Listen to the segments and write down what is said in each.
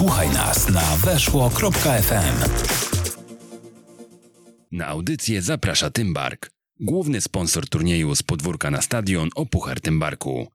Słuchaj nas na weszło.fm. Na audycję zaprasza Tymbark, główny sponsor turnieju z podwórka na stadion o Puchar Tymbarku.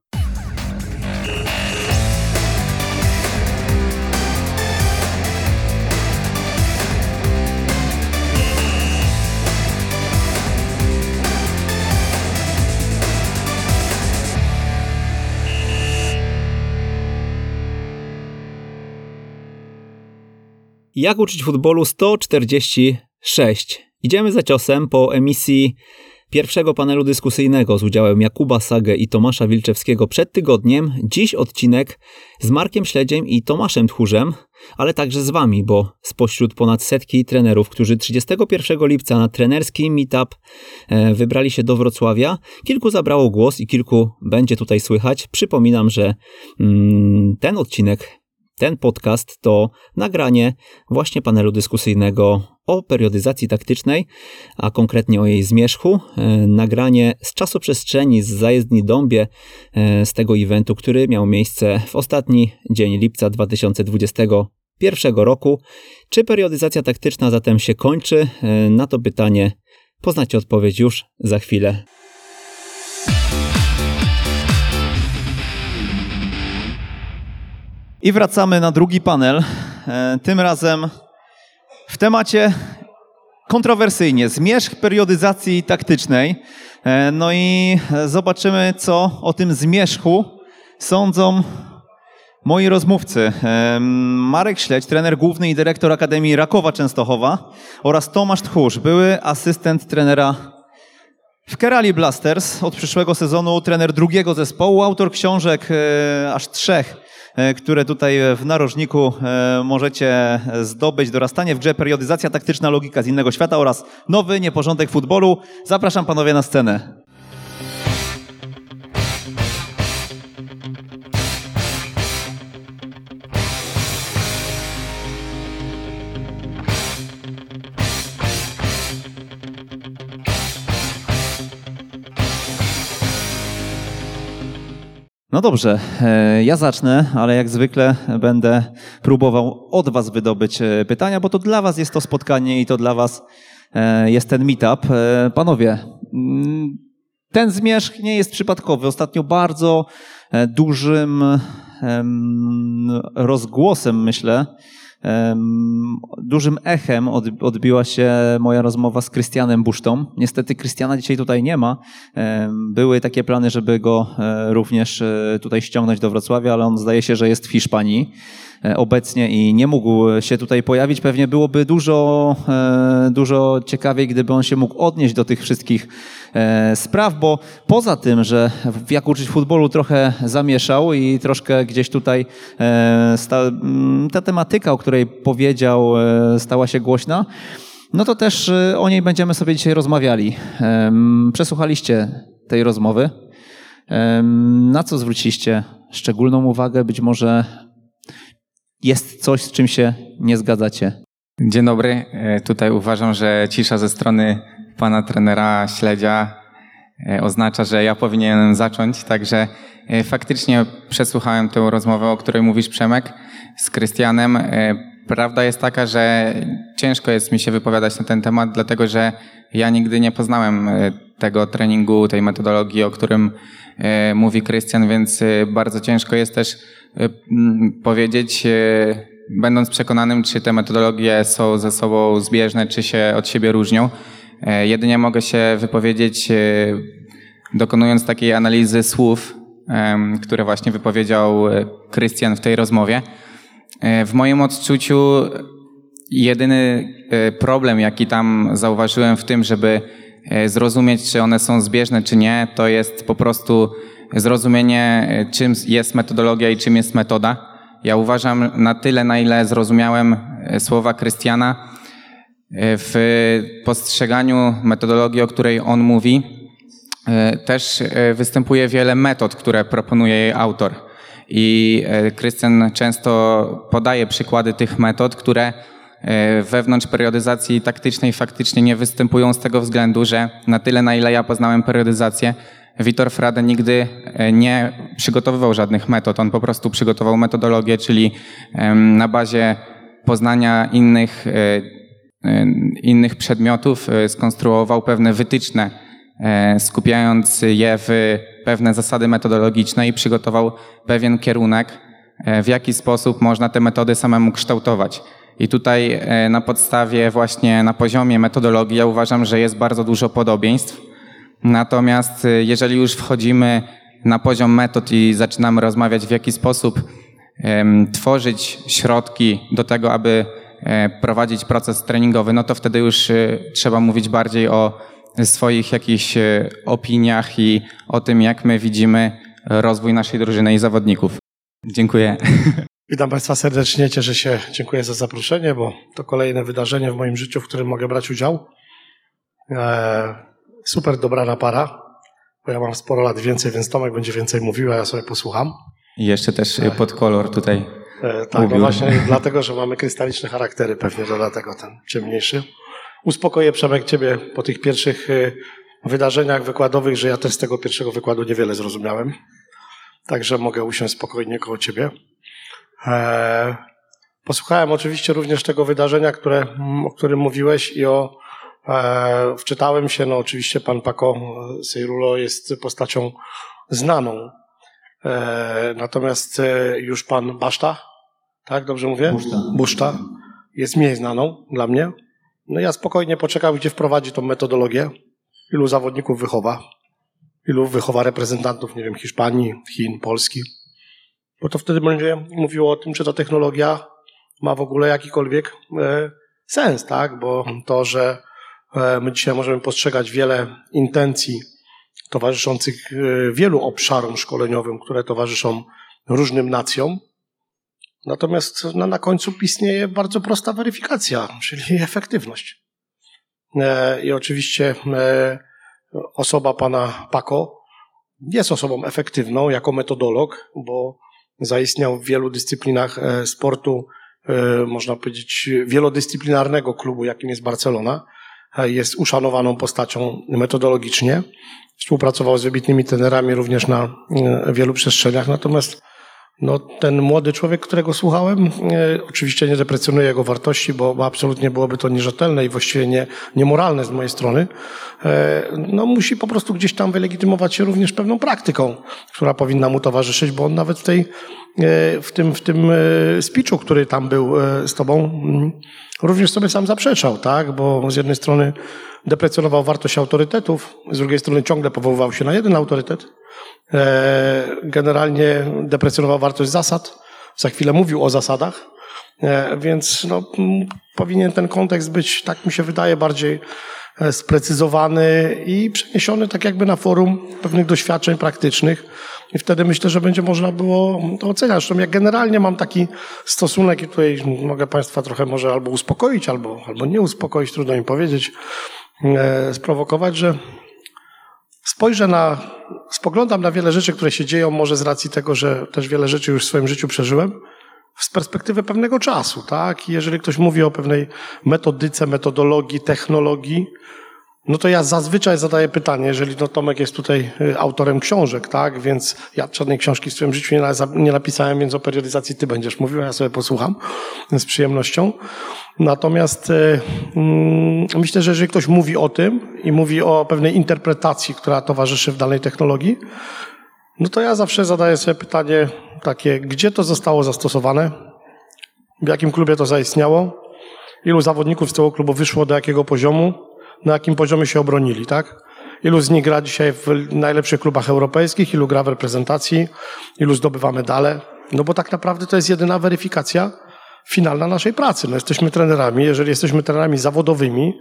Jak uczyć futbolu 146. Idziemy za ciosem po emisji pierwszego panelu dyskusyjnego z udziałem Jakuba Sagę i Tomasza Wilczewskiego przed tygodniem. Dziś odcinek z Markiem Śledziem i Tomaszem Tchórzem, ale także z wami, bo spośród ponad setki trenerów, którzy 31 lipca na trenerski meetup e, wybrali się do Wrocławia, kilku zabrało głos i kilku będzie tutaj słychać. Przypominam, że mm, ten odcinek ten podcast to nagranie właśnie panelu dyskusyjnego o periodyzacji taktycznej, a konkretnie o jej zmierzchu. E, nagranie z czasoprzestrzeni z zajezdni Dąbie, e, z tego eventu, który miał miejsce w ostatni dzień lipca 2021 roku. Czy periodyzacja taktyczna zatem się kończy? E, na to pytanie poznacie odpowiedź już za chwilę. I wracamy na drugi panel. E, tym razem w temacie kontrowersyjnie zmierzch periodyzacji taktycznej. E, no i zobaczymy, co o tym zmierzchu sądzą moi rozmówcy. E, Marek Śledź, trener główny i dyrektor Akademii Rakowa Częstochowa oraz Tomasz Tchórz, były asystent trenera w Kerali Blasters od przyszłego sezonu, trener drugiego zespołu, autor książek aż trzech które tutaj w narożniku e, możecie zdobyć. Dorastanie w grze, periodyzacja taktyczna, logika z innego świata oraz nowy nieporządek futbolu. Zapraszam panowie na scenę. No dobrze, e, ja zacznę, ale jak zwykle będę próbował od Was wydobyć e, pytania, bo to dla Was jest to spotkanie i to dla Was e, jest ten meetup. Panowie, mm, ten zmierzch nie jest przypadkowy. Ostatnio bardzo dużym rozgłosem, myślę, Dużym echem odbiła się moja rozmowa z Krystianem Busztą. Niestety Krystiana dzisiaj tutaj nie ma. Były takie plany, żeby go e, również e, tutaj ściągnąć do Wrocławia, ale on zdaje się, że jest w Hiszpanii. E, obecnie i nie mógł się tutaj pojawić. Pewnie byłoby dużo, e, dużo ciekawiej, gdyby on się mógł odnieść do tych wszystkich e, spraw, bo poza tym, że jak uczyć futbolu trochę zamieszał i troszkę gdzieś tutaj ta tematyka, o której powiedział, stała się głośna, no to też o niej będziemy sobie dzisiaj rozmawiali. Przesłuchaliście tej rozmowy. Na co zwróciliście szczególną uwagę? Być może jest coś, z czym się nie zgadzacie? Dzień dobry. E, tutaj uważam, że cisza ze strony pana trenera Śledzia e, oznacza, że ja powinienem zacząć, także e, faktycznie przesłuchałem tę rozmowę, o której mówisz Przemek, z Krystianem. Prawda jest taka, że ciężko jest mi się wypowiadać na ten temat, dlatego że ja nigdy nie poznałem tego treningu, tej metodologii, o którym mówi Krystian, więc bardzo ciężko jest też powiedzieć, e, będąc przekonanym, czy te metodologie są ze sobą zbieżne, czy się od siebie różnią. E, jedynie mogę się wypowiedzieć, dokonując takiej analizy słów, które właśnie wypowiedział Krystian w tej rozmowie. W moim odczuciu jedyny problem, jaki tam zauważyłem w tym, żeby zrozumieć, czy one są zbieżne, czy nie, to jest po prostu zrozumienie, e, czym jest metodologia i czym jest metoda. Ja uważam na tyle, na ile zrozumiałem e, słowa Krystiana e, w postrzeganiu metodologii, o której on mówi, też występuje wiele metod, które proponuje jej autor. I Krystian często podaje przykłady tych metod, które wewnątrz periodyzacji taktycznej faktycznie nie występują z tego względu, że na tyle, na ile ja poznałem periodyzację, Witor Frade nigdy e, nie przygotowywał żadnych metod. On po prostu przygotował metodologię, czyli na bazie poznania innych, innych przedmiotów skonstruował pewne wytyczne, skupiając je w pewne zasady metodologiczne i przygotował pewien kierunek, w jaki sposób można te metody samemu kształtować. I tutaj e, na podstawie właśnie na poziomie metodologii ja uważam, że jest bardzo dużo podobieństw. Natomiast e, jeżeli już wchodzimy na poziom metod i zaczynamy rozmawiać w jaki sposób tworzyć środki do tego, aby e, prowadzić proces treningowy, no to wtedy już trzeba mówić bardziej o swoich jakichś opiniach i o tym, jak my widzimy rozwój naszej drużyny i zawodników. Dziękuję. Witam Państwa serdecznie, cieszę się, dziękuję za zaproszenie, bo to kolejne wydarzenie w moim życiu, w którym mogę brać udział. Eee, super dobrana para, bo ja mam sporo lat więcej, więc Tomek będzie więcej mówił, a ja sobie posłucham. I jeszcze też eee. pod kolor tutaj. Eee, tak, no właśnie dlatego, że mamy krystaliczne charaktery, pewnie to dlatego ten ciemniejszy. Uspokoję Przemek Ciebie po tych pierwszych e, wydarzeniach wykładowych, że ja też z tego pierwszego wykładu niewiele zrozumiałem. Także mogę usiąść spokojnie koło Ciebie. E, posłuchałem oczywiście również tego wydarzenia, które, o którym mówiłeś i o e, wczytałem się, no oczywiście pan Paco Seirulo jest postacią znaną. E, natomiast już pan Baszta, tak dobrze mówię? Buszta. Buszta jest mniej znaną dla mnie. No ja spokojnie poczekam, gdzie wprowadzi tą metodologię, ilu zawodników wychowa, ilu wychowa reprezentantów, nie wiem, Hiszpanii, Chin, Polski bo to wtedy będzie mówiło o tym, czy ta technologia ma w ogóle jakikolwiek e, sens, tak? Bo to, że e, my dzisiaj możemy postrzegać wiele intencji towarzyszących e, wielu obszarom szkoleniowym, które towarzyszą różnym nacjom. Natomiast no, na końcu istnieje bardzo prosta weryfikacja, czyli efektywność. I oczywiście osoba pana Paco jest osobą efektywną jako metodolog, bo zaistniał w wielu dyscyplinach e, sportu, e, można powiedzieć, wielodyscyplinarnego klubu, jakim jest Barcelona. E, jest uszanowaną postacią metodologicznie. Współpracował z wybitnymi trenerami również na wielu przestrzeniach, natomiast no, ten młody człowiek, którego słuchałem, e, oczywiście nie deprecjonuję jego wartości, bo absolutnie byłoby to nierzetelne i właściwie nie, niemoralne z mojej strony. E, no, musi po prostu gdzieś tam wylegitymować się również pewną praktyką, która powinna mu towarzyszyć, bo on nawet w tej, e, w tym, w tym e, speechu, który tam był e, z tobą, mm, również sobie sam zaprzeczał, tak? Bo z jednej strony deprecjonował wartość autorytetów, z drugiej strony ciągle powoływał się na jeden autorytet. E, generalnie deprecjonował wartość zasad. Za chwilę mówił o zasadach, e, więc no, powinien ten kontekst być, tak mi się wydaje, bardziej sprecyzowany i przeniesiony tak jakby na forum pewnych doświadczeń praktycznych. I wtedy myślę, że będzie można było to oceniać. Zresztą ja generalnie mam taki stosunek i tutaj mogę Państwa trochę może albo uspokoić, albo, albo nie uspokoić, trudno mi powiedzieć, sprowokować, że spojrzę na, spoglądam na wiele rzeczy, które się dzieją, może z racji tego, że też wiele rzeczy już w swoim życiu przeżyłem, z perspektywy pewnego czasu, tak? Jeżeli ktoś mówi o pewnej metodyce, metodologii, technologii, no to ja zazwyczaj zadaję pytanie, jeżeli no Tomek jest tutaj y, autorem książek, tak, więc ja żadnej książki w swoim życiu nie, napisałem, więc o periodizacji ty będziesz mówił, ja sobie posłucham z przyjemnością. Natomiast y, mm, myślę, że jeżeli ktoś mówi o tym i mówi o pewnej interpretacji, która towarzyszy w danej technologii, no to ja zawsze zadaję sobie pytanie takie, gdzie to zostało zastosowane, w jakim klubie to zaistniało, ilu zawodników z tego klubu wyszło do jakiego poziomu, na jakim poziomie się obronili, tak? Ilu z nich gra dzisiaj w najlepszych klubach europejskich, ilu gra w reprezentacji, ilu zdobywa medale. No bo tak naprawdę to jest jedyna weryfikacja finalna naszej pracy. No jesteśmy trenerami, jeżeli jesteśmy trenerami zawodowymi,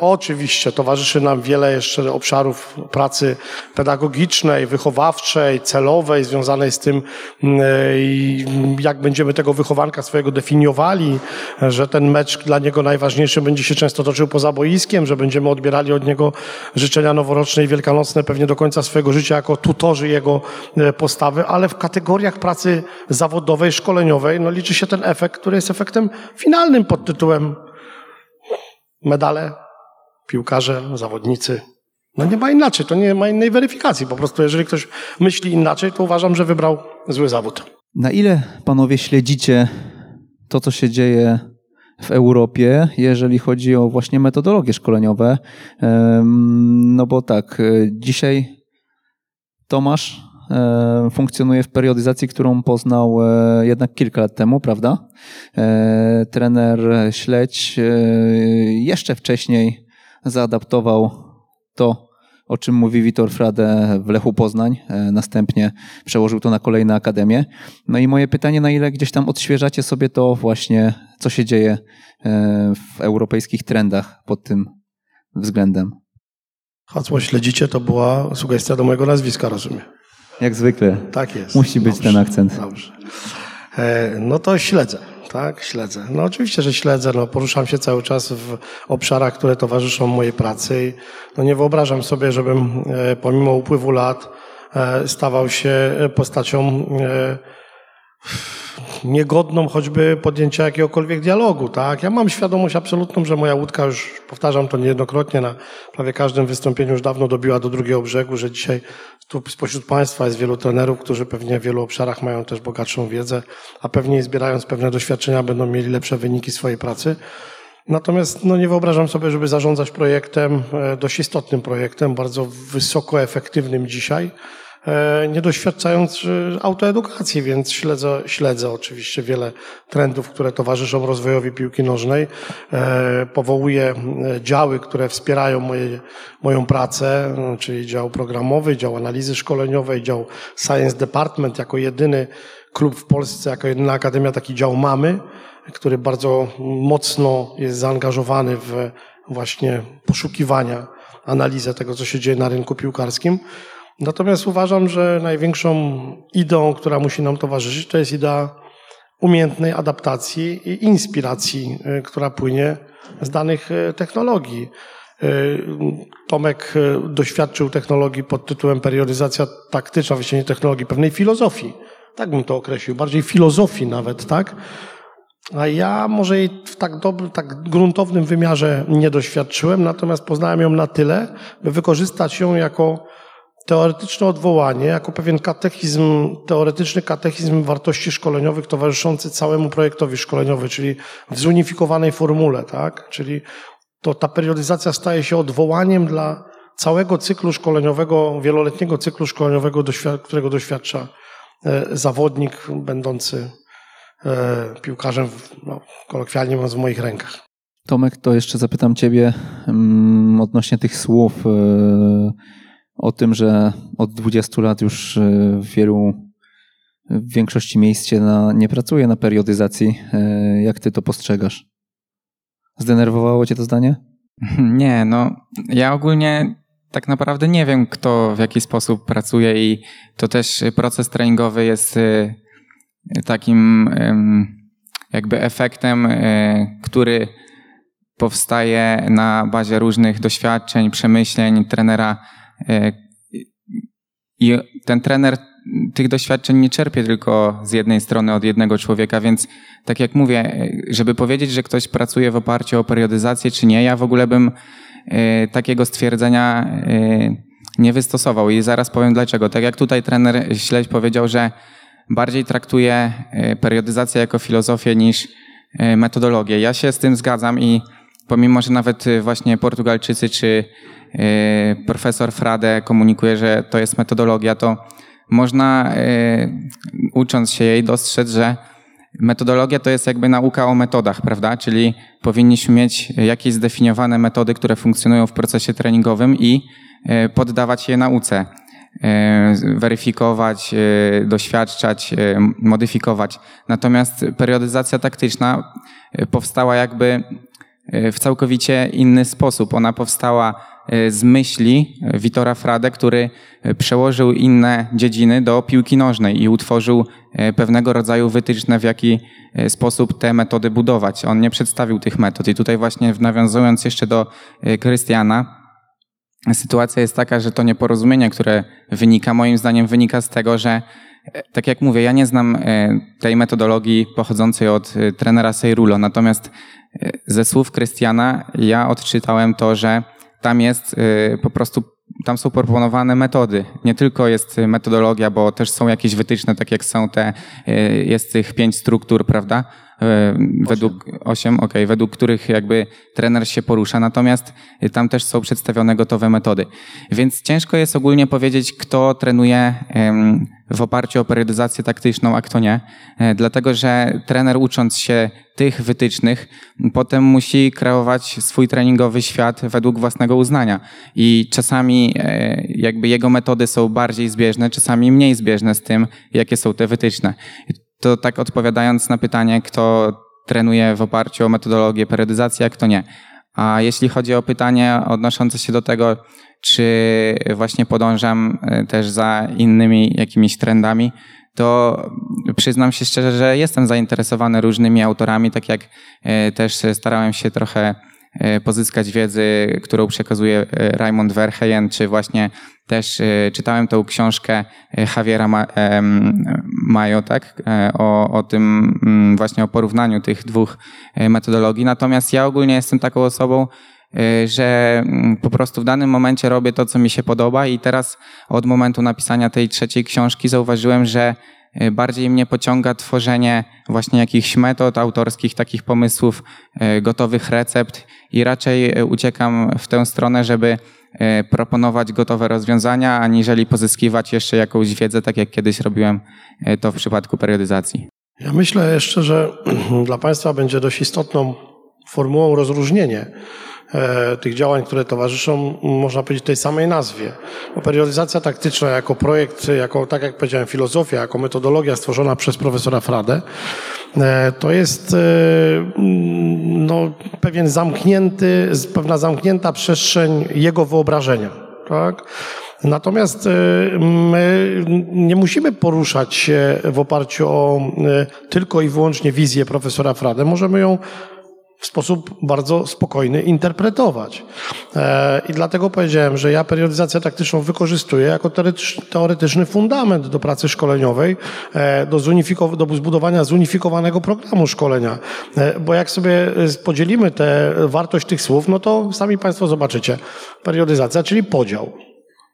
oczywiście towarzyszy nam wiele jeszcze obszarów pracy pedagogicznej, wychowawczej, celowej, związanej z tym, mm, e, jak będziemy tego wychowanka swojego definiowali, że ten mecz dla niego najważniejszy będzie się często toczył poza boiskiem, że będziemy odbierali od niego życzenia noworoczne i wielkanocne pewnie do końca swojego życia jako tutorzy jego e, postawy, ale w kategoriach pracy zawodowej, szkoleniowej, no liczy się ten efekt, który jest efektem finalnym pod tytułem medale, piłkarze, zawodnicy, No nie ma inaczej, to nie ma innej weryfikacji. Po prostu jeżeli ktoś myśli inaczej, to uważam, że wybrał zły zawód. Na ile panowie śledzicie to, co się dzieje w Europie, jeżeli chodzi o właśnie metodologie szkoleniowe? No bo tak, dzisiaj Tomasz e, funkcjonuje w periodyzacji, którą poznał e, jednak kilka lat temu, prawda? E, trener Śledź jeszcze wcześniej zaadaptował to, o czym mówi Witor Frade w Lechu Poznań. Następnie przełożył to na kolejne akademie. No i moje pytanie, na ile gdzieś tam odświeżacie sobie to właśnie, co się dzieje w europejskich trendach pod tym względem? Hasło śledzicie to była sugestia do mojego nazwiska, rozumiem. Jak zwykle. Tak jest. Musi być dobrze, ten akcent. Dobrze. E, no to śledzę, tak, śledzę. No oczywiście, że śledzę, no poruszam się cały czas w obszarach, które towarzyszą mojej pracy i no nie wyobrażam sobie, żebym e, pomimo upływu lat e, stawał się postacią niegodną choćby podjęcia jakiegokolwiek dialogu, tak? Ja mam świadomość absolutną, że moja łódka już, powtarzam to niejednokrotnie, na prawie każdym wystąpieniu już dawno dobiła do drugiego brzegu, że dzisiaj tu spośród Państwa jest wielu trenerów, którzy pewnie w wielu obszarach mają też bogatszą wiedzę, a pewnie zbierając pewne doświadczenia będą mieli lepsze wyniki swojej pracy. Natomiast no, nie wyobrażam sobie, żeby zarządzać projektem, e, dość istotnym projektem, bardzo wysoko efektywnym dzisiaj, nie doświadczając e, autoedukacji, więc śledzę, śledzę oczywiście wiele trendów, które towarzyszą rozwojowi piłki nożnej. E, powołuję działy, które wspierają moje, moją pracę, czyli dział programowy, dział analizy szkoleniowej, dział Science Department jako jedyny klub w Polsce, jako jedyna akademia taki dział mamy, który bardzo mocno jest zaangażowany w właśnie poszukiwania, analizę tego, co się dzieje na rynku piłkarskim. Natomiast uważam, że największą ideą, która musi nam towarzyszyć, to jest idea umiejętnej adaptacji i inspiracji, y, która płynie z danych y, technologii. Y, Tomek doświadczył technologii pod tytułem periodyzacja taktyczna, właściwie nie technologii, pewnej filozofii. Tak bym to określił, bardziej filozofii nawet, tak? A ja może jej w tak, dobrym, tak gruntownym wymiarze nie doświadczyłem, natomiast poznałem ją na tyle, by wykorzystać ją jako teoretyczne odwołanie jako pewien katechizm, teoretyczny katechizm wartości szkoleniowych towarzyszący całemu projektowi szkoleniowy, czyli w zunifikowanej formule, tak? Czyli to ta periodyzacja staje się odwołaniem dla całego cyklu szkoleniowego, wieloletniego cyklu szkoleniowego, którego doświadcza e, zawodnik będący e, piłkarzem, no, kolokwialnie mówiąc, w moich rękach. Tomek, to jeszcze zapytam Ciebie mm, odnośnie tych słów e, o tym, że od 20 lat już e, w wielu, w większości miejsc się na, nie pracuje na periodyzacji. E, jak ty to postrzegasz? Zdenerwowało cię to zdanie? Nie, no ja ogólnie tak naprawdę nie wiem, kto w jaki sposób pracuje i to też proces treningowy jest e, takim jakby efektem, który powstaje na bazie różnych doświadczeń, przemyśleń trenera E, I ten trener tych doświadczeń nie czerpie tylko z jednej strony od jednego człowieka, więc tak jak mówię, żeby powiedzieć, że ktoś pracuje w oparciu o periodyzację czy nie, ja w ogóle bym e, takiego stwierdzenia e, nie wystosował i zaraz powiem dlaczego. Tak jak tutaj trener Śledź powiedział, że bardziej traktuje periodyzację jako filozofię niż metodologię. Ja się z tym zgadzam i pomimo, że nawet właśnie Portugalczycy czy Y, profesor Frade komunikuje, że to jest metodologia, to można y, ucząc się jej dostrzec, że metodologia to jest jakby nauka o metodach, prawda? Czyli powinniśmy mieć jakieś zdefiniowane metody, które funkcjonują w procesie treningowym i y, poddawać je nauce. Weryfikować, doświadczać, modyfikować. Natomiast periodyzacja taktyczna powstała jakby w całkowicie inny sposób. Ona powstała E, z myśli Witora Frade, który przełożył inne dziedziny do piłki nożnej i utworzył pewnego rodzaju wytyczne, w jaki sposób te metody budować. On nie przedstawił tych metod. I tutaj właśnie nawiązując jeszcze do Krystiana, sytuacja jest taka, że to nieporozumienie, które wynika, moim zdaniem wynika z tego, że tak jak mówię, ja nie znam tej metodologii pochodzącej od trenera Sejrulo, natomiast ze słów Krystiana ja odczytałem to, że tam jest po prostu tam są proponowane metody. Nie tylko jest metodologia, bo też są jakieś wytyczne, tak jak są te, jest tych pięć struktur, prawda? E, według osiem, ok, według których jakby trener się porusza, natomiast tam też są przedstawione gotowe metody. Więc ciężko jest ogólnie powiedzieć, kto trenuje w oparciu o periodyzację taktyczną, a kto nie, e, dlatego że trener ucząc się tych wytycznych, potem musi kreować swój treningowy świat według własnego uznania. I czasami e, jakby jego metody są bardziej zbieżne, czasami mniej zbieżne z tym, jakie są te wytyczne. To tak odpowiadając na pytanie, kto trenuje w oparciu o metodologię periodyzacji, a kto nie. A jeśli chodzi o pytanie odnoszące się do tego, czy właśnie podążam e, też za innymi jakimiś trendami, to przyznam się szczerze, że jestem zainteresowany różnymi autorami, tak jak e, też starałem się trochę pozyskać wiedzy, którą przekazuje e, Raymond Verheyen, czy właśnie też e, czytałem tą książkę Javiera Mayo, tak? O, o tym mm, właśnie o porównaniu tych dwóch metodologii. Natomiast ja ogólnie jestem taką osobą, że mm, po prostu w danym momencie robię to, co mi się podoba i teraz od momentu napisania tej trzeciej książki zauważyłem, że E, bardziej mnie pociąga tworzenie właśnie jakichś metod autorskich, takich pomysłów, e, gotowych recept i raczej e, uciekam w tę stronę, żeby proponować gotowe rozwiązania, aniżeli pozyskiwać jeszcze jakąś wiedzę, tak jak kiedyś robiłem to w przypadku periodyzacji. Ja myślę jeszcze, że dla Państwa będzie dość istotną formułą rozróżnienie E, tych działań, które towarzyszą, można powiedzieć, tej samej nazwie. Bo periodyzacja taktyczna jako projekt, jako, tak jak powiedziałem, filozofia, jako metodologia stworzona przez profesora Fradę, e, to jest e, no, pewien zamknięty, pewna zamknięta przestrzeń jego wyobrażenia. Tak? Natomiast my nie musimy poruszać się w oparciu o tylko i wyłącznie wizję profesora Fradę. Możemy ją w sposób bardzo spokojny interpretować. E, I dlatego powiedziałem, że ja periodyzację taktyczną wykorzystuję jako teoretyczny fundament do pracy szkoleniowej, e, do, do zbudowania zunifikowanego programu szkolenia. E, bo jak sobie podzielimy tę wartość tych słów, no to sami Państwo zobaczycie. Periodyzacja, czyli podział.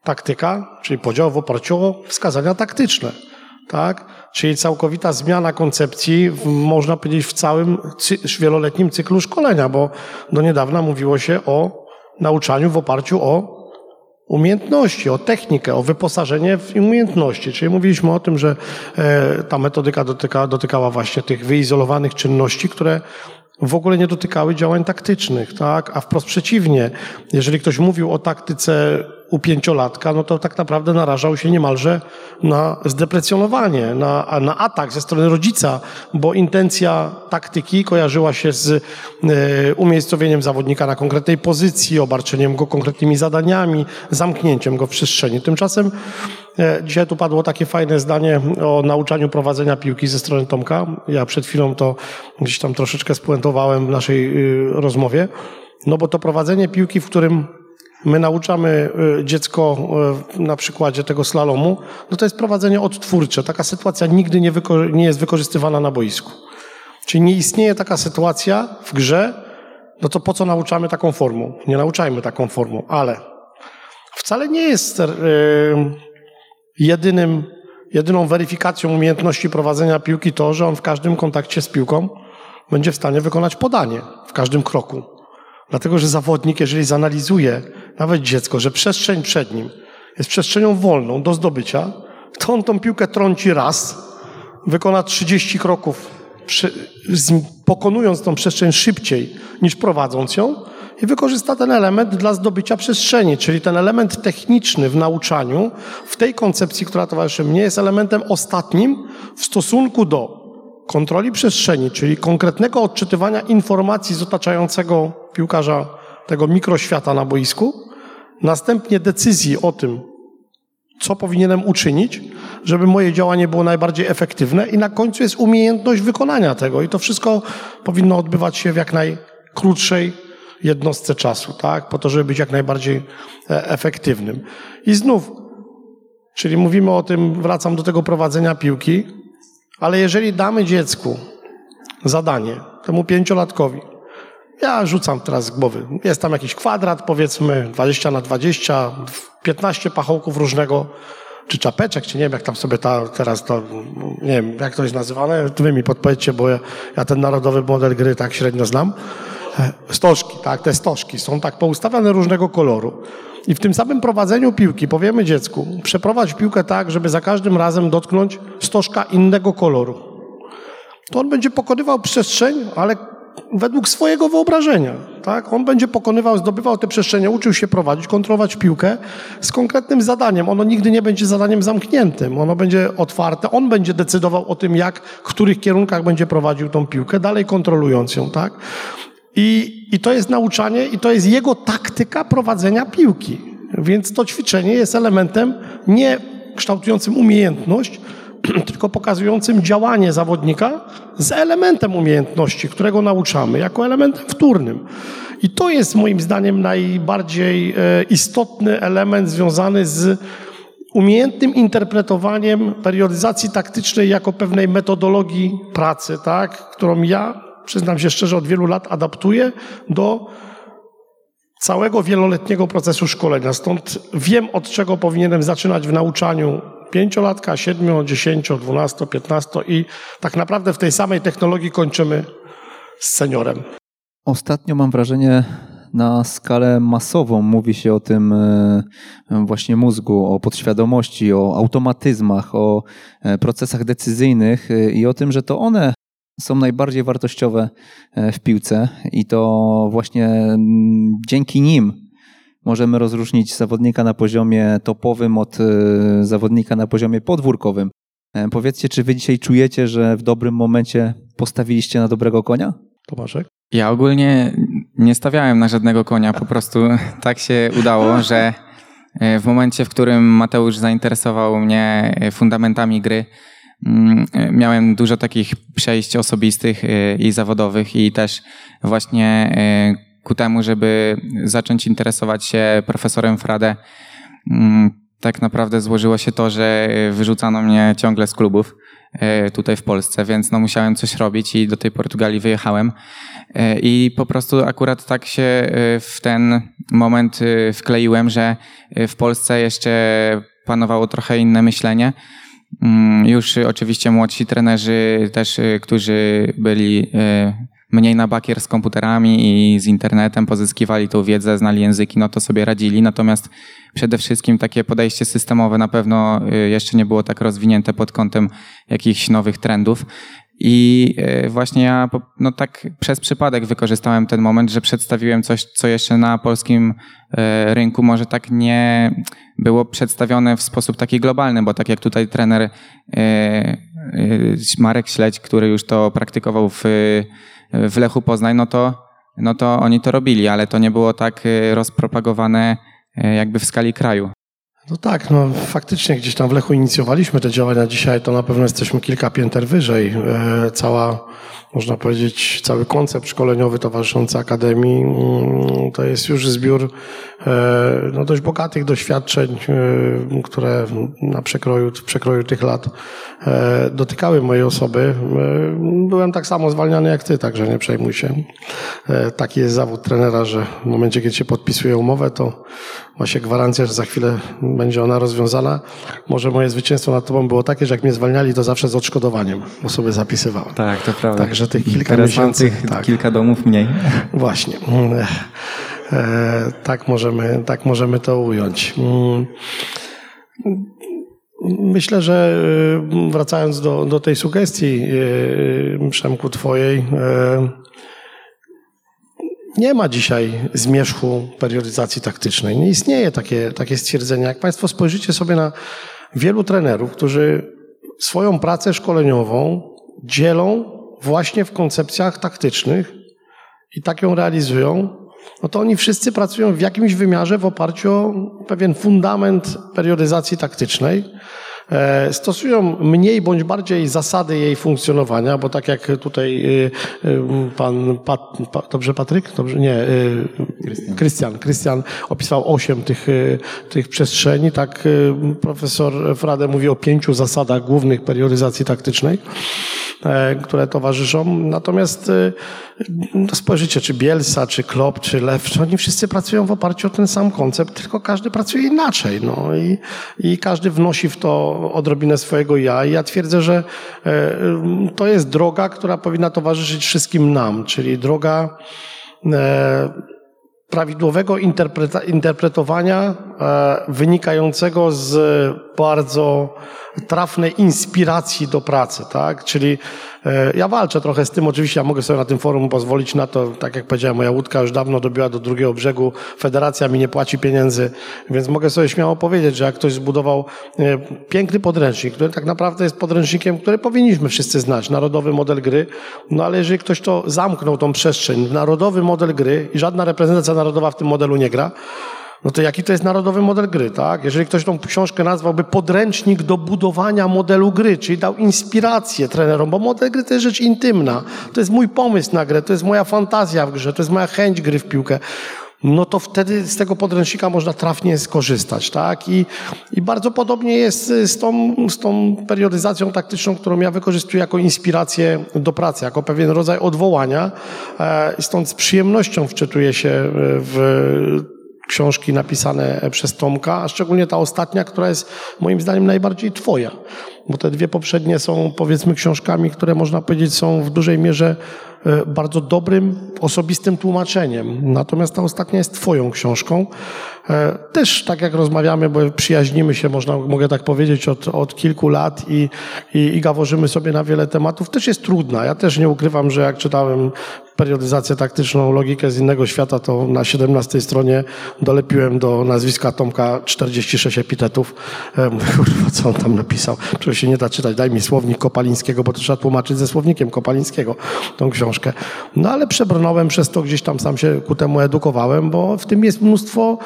Taktyka, czyli podział w oparciu o wskazania taktyczne. Tak? czyli całkowita zmiana koncepcji, można powiedzieć, w całym wieloletnim cyklu szkolenia, bo do niedawna mówiło się o nauczaniu w oparciu o umiejętności, o technikę, o wyposażenie w umiejętności. Czyli mówiliśmy o tym, że e, ta metodyka dotyka, dotykała właśnie tych wyizolowanych czynności, które w ogóle nie dotykały działań taktycznych, tak? A wprost przeciwnie, jeżeli ktoś mówił o taktyce u pięciolatka, no to tak naprawdę narażał się niemalże na zdeprecjonowanie, na, na atak ze strony rodzica, bo intencja taktyki kojarzyła się z e, umiejscowieniem zawodnika na konkretnej pozycji, obarczeniem go konkretnymi zadaniami, zamknięciem go w przestrzeni. Tymczasem e, dzisiaj tu padło takie fajne zdanie o nauczaniu prowadzenia piłki ze strony Tomka. Ja przed chwilą to gdzieś tam troszeczkę spuentowałem w naszej y, rozmowie. No bo to prowadzenie piłki, w którym my nauczamy y, dziecko y, na przykładzie tego slalomu, no to jest prowadzenie odtwórcze. Taka sytuacja nigdy nie, nie jest wykorzystywana na boisku. Czyli nie istnieje taka sytuacja w grze, no to po co nauczamy taką formą? Nie nauczajmy taką formą, ale wcale nie jest y, jedynym, jedyną weryfikacją umiejętności prowadzenia piłki to, że on w każdym kontakcie z piłką będzie w stanie wykonać podanie w każdym kroku. Dlatego, że zawodnik, jeżeli zanalizuje nawet dziecko, że przestrzeń przed nim jest przestrzenią wolną do zdobycia, to on tą piłkę trąci raz, wykona 30 kroków, pokonując tą przestrzeń szybciej niż prowadząc ją i wykorzysta ten element dla zdobycia przestrzeni, czyli ten element techniczny w nauczaniu, w tej koncepcji, która towarzyszy mnie, jest elementem ostatnim w stosunku do kontroli przestrzeni, czyli konkretnego odczytywania informacji z otaczającego piłkarza tego mikroświata na boisku, następnie decyzji o tym, co powinienem uczynić, żeby moje działanie było najbardziej efektywne i na końcu jest umiejętność wykonania tego i to wszystko powinno odbywać się w jak najkrótszej jednostce czasu, tak? Po to, żeby być jak najbardziej e, efektywnym. I znów, czyli mówimy o tym, wracam do tego prowadzenia piłki, ale jeżeli damy dziecku zadanie, temu pięciolatkowi, ja rzucam teraz z głowy. Jest tam jakiś kwadrat, powiedzmy 20 na 20, 15 pachołków różnego, czy czapeczek, czy nie wiem, jak tam sobie ta, teraz to, nie wiem, jak to jest nazywane, wy mi podpowiedzcie, bo ja, ja ten narodowy model gry tak średnio znam. E, stożki, tak, te stożki są tak poustawiane różnego koloru. I w tym samym prowadzeniu piłki powiemy dziecku, przeprowadź piłkę tak, żeby za każdym razem dotknąć stożka innego koloru. To on będzie pokonywał przestrzeń, ale według swojego wyobrażenia. Tak? On będzie pokonywał, zdobywał te przestrzenie, uczył się prowadzić, kontrolować piłkę z konkretnym zadaniem. Ono nigdy nie będzie zadaniem zamkniętym. Ono będzie otwarte. On będzie decydował o tym, jak, w których kierunkach będzie prowadził tą piłkę, dalej kontrolując ją. Tak? I, I to jest nauczanie, i to jest jego taktyka prowadzenia piłki. Więc to ćwiczenie jest elementem nie kształtującym umiejętność, tylko pokazującym działanie zawodnika z elementem umiejętności, którego nauczamy, jako elementem wtórnym. I to jest moim zdaniem najbardziej e, istotny element związany z umiejętnym interpretowaniem periodyzacji taktycznej jako pewnej metodologii pracy, tak, którą ja, przyznam się szczerze, od wielu lat adaptuję do całego wieloletniego procesu szkolenia. Stąd wiem, od czego powinienem zaczynać w nauczaniu pięciolatka, siedmiu, dziesięcio, dwunasto, piętnasto i tak naprawdę w tej samej technologii kończymy z seniorem. Ostatnio mam wrażenie, na skalę masową mówi się o tym e, właśnie mózgu, o podświadomości, o automatyzmach, o e, procesach decyzyjnych e, i o tym, że to one są najbardziej wartościowe w piłce i to właśnie mm, dzięki nim możemy rozróżnić zawodnika na poziomie topowym od e, zawodnika na poziomie podwórkowym. E, powiedzcie, czy wy dzisiaj czujecie, że w dobrym momencie postawiliście na dobrego konia? Tomaszek? Ja ogólnie nie stawiałem na żadnego konia, po prostu tak się udało, że e, w momencie, w którym Mateusz zainteresował mnie fundamentami gry, mm, miałem dużo takich przejść osobistych i zawodowych i też właśnie ku temu, żeby zacząć interesować się profesorem Frade, mm, tak naprawdę złożyło się to, że wyrzucano mnie ciągle z klubów e, tutaj w Polsce, więc no musiałem coś robić i do tej Portugalii wyjechałem. E, I po prostu akurat tak się e, w ten moment wkleiłem, że w Polsce jeszcze panowało trochę inne myślenie. Mm, już oczywiście młodsi trenerzy też, którzy byli mniej na bakier z komputerami i z internetem, pozyskiwali tą wiedzę, znali języki, no to sobie radzili. Natomiast przede wszystkim takie podejście systemowe na pewno y, jeszcze nie było tak rozwinięte pod kątem jakichś nowych trendów. I y, właśnie ja no tak przez przypadek wykorzystałem ten moment, że przedstawiłem coś, co jeszcze na polskim y, rynku może tak nie było przedstawione w sposób taki globalny, bo tak jak tutaj trener Marek Śledź, który już to praktykował w w Lechu Poznań, no to, no to oni to robili, ale to nie było tak y, rozpropagowane y, jakby w skali kraju. No tak, no faktycznie gdzieś tam w Lechu inicjowaliśmy te działania. Dzisiaj to na pewno jesteśmy kilka pięter wyżej. E, cała, można powiedzieć, cały koncept szkoleniowy towarzyszący Akademii mm, to jest już zbiór e, no, dość bogatych doświadczeń, e, które na przekroju, w przekroju tych lat dotykały mojej osoby. Byłem tak samo zwalniany jak ty, także nie przejmuj się. Taki jest zawód trenera, że w momencie, kiedy się podpisuje umowę, to ma się gwarancja, że za chwilę będzie ona rozwiązana. Może moje zwycięstwo nad tobą było takie, że jak mnie zwalniali, to zawsze z odszkodowaniem, bo sobie zapisywałem. Tak, to prawda. Także tych kilka Teraz miesięcy... Tych tak. kilka domów mniej. Właśnie. E, tak, możemy, tak możemy to ująć. Mm. Myślę, że e, wracając do, do tej sugestii, e, Przemku, twojej, nie ma dzisiaj zmierzchu periodyzacji taktycznej. Nie istnieje takie, takie stwierdzenie. Jak Państwo spojrzycie sobie na wielu trenerów, którzy swoją pracę szkoleniową dzielą właśnie w koncepcjach taktycznych i tak ją realizują, no to oni wszyscy pracują w jakimś wymiarze w oparciu o pewien fundament periodyzacji taktycznej, stosują mniej bądź bardziej zasady jej funkcjonowania, bo tak jak tutaj y, y, pan, Pat, pa, dobrze Patryk? Dobrze, nie, Krystian. Krystian opisał osiem tych, tych przestrzeni, tak profesor Frade mówi o pięciu zasadach głównych periodyzacji taktycznej, e, które towarzyszą. Natomiast no spojrzycie, czy Bielsa, czy Klopp, czy Lew, czy oni wszyscy pracują w oparciu o ten sam koncept, tylko każdy pracuje inaczej. No i, i każdy wnosi w to odrobinę swojego ja. I ja twierdzę, że e, to jest droga, która powinna towarzyszyć wszystkim nam, czyli droga e, prawidłowego interpretowania e, wynikającego z bardzo trafnej inspiracji do pracy, tak? Czyli e, ja walczę trochę z tym, oczywiście ja mogę sobie na tym forum pozwolić na to, tak jak powiedziałem, moja łódka już dawno dobiła do drugiego brzegu, federacja mi nie płaci pieniędzy, więc mogę sobie śmiało powiedzieć, że jak ktoś zbudował e, piękny podręcznik, który tak naprawdę jest podręcznikiem, który powinniśmy wszyscy znać, narodowy model gry, no ale jeżeli ktoś to zamknął tą przestrzeń, narodowy model gry i żadna reprezentacja narodowa w tym modelu nie gra, no to jaki to jest narodowy model gry, tak? Jeżeli ktoś tą książkę nazwałby podręcznik do budowania modelu gry, czyli dał inspirację trenerom, bo model gry to jest rzecz intymna. To jest mój pomysł na grę, to jest moja fantazja w grze, to jest moja chęć gry w piłkę. No to wtedy z tego podręcznika można trafnie skorzystać, tak? I, i bardzo podobnie jest z tą, z tą periodyzacją taktyczną, którą ja wykorzystuję jako inspirację do pracy, jako pewien rodzaj odwołania. E, stąd z przyjemnością wczytuję się w książki napisane przez Tomka, a szczególnie ta ostatnia, która jest moim zdaniem najbardziej twoja. Bo te dwie poprzednie są powiedzmy książkami, które można powiedzieć są w dużej mierze bardzo dobrym, osobistym tłumaczeniem. Natomiast ta ostatnia jest twoją książką. Też tak jak rozmawiamy, bo przyjaźnimy się, można, mogę tak powiedzieć, od, od kilku lat i, i, i gaworzymy sobie na wiele tematów, też jest trudna. Ja też nie ukrywam, że jak czytałem periodyzację taktyczną, logikę z innego świata, to na 17 stronie dolepiłem do nazwiska Tomka 46 epitetów. Kurwa, co on tam napisał? Czego się nie da czytać? Daj mi słownik Kopalińskiego, bo to trzeba tłumaczyć ze słownikiem Kopalińskiego tą książkę. No ale przebrnąłem przez to, gdzieś tam sam się ku temu edukowałem, bo w tym jest mnóstwo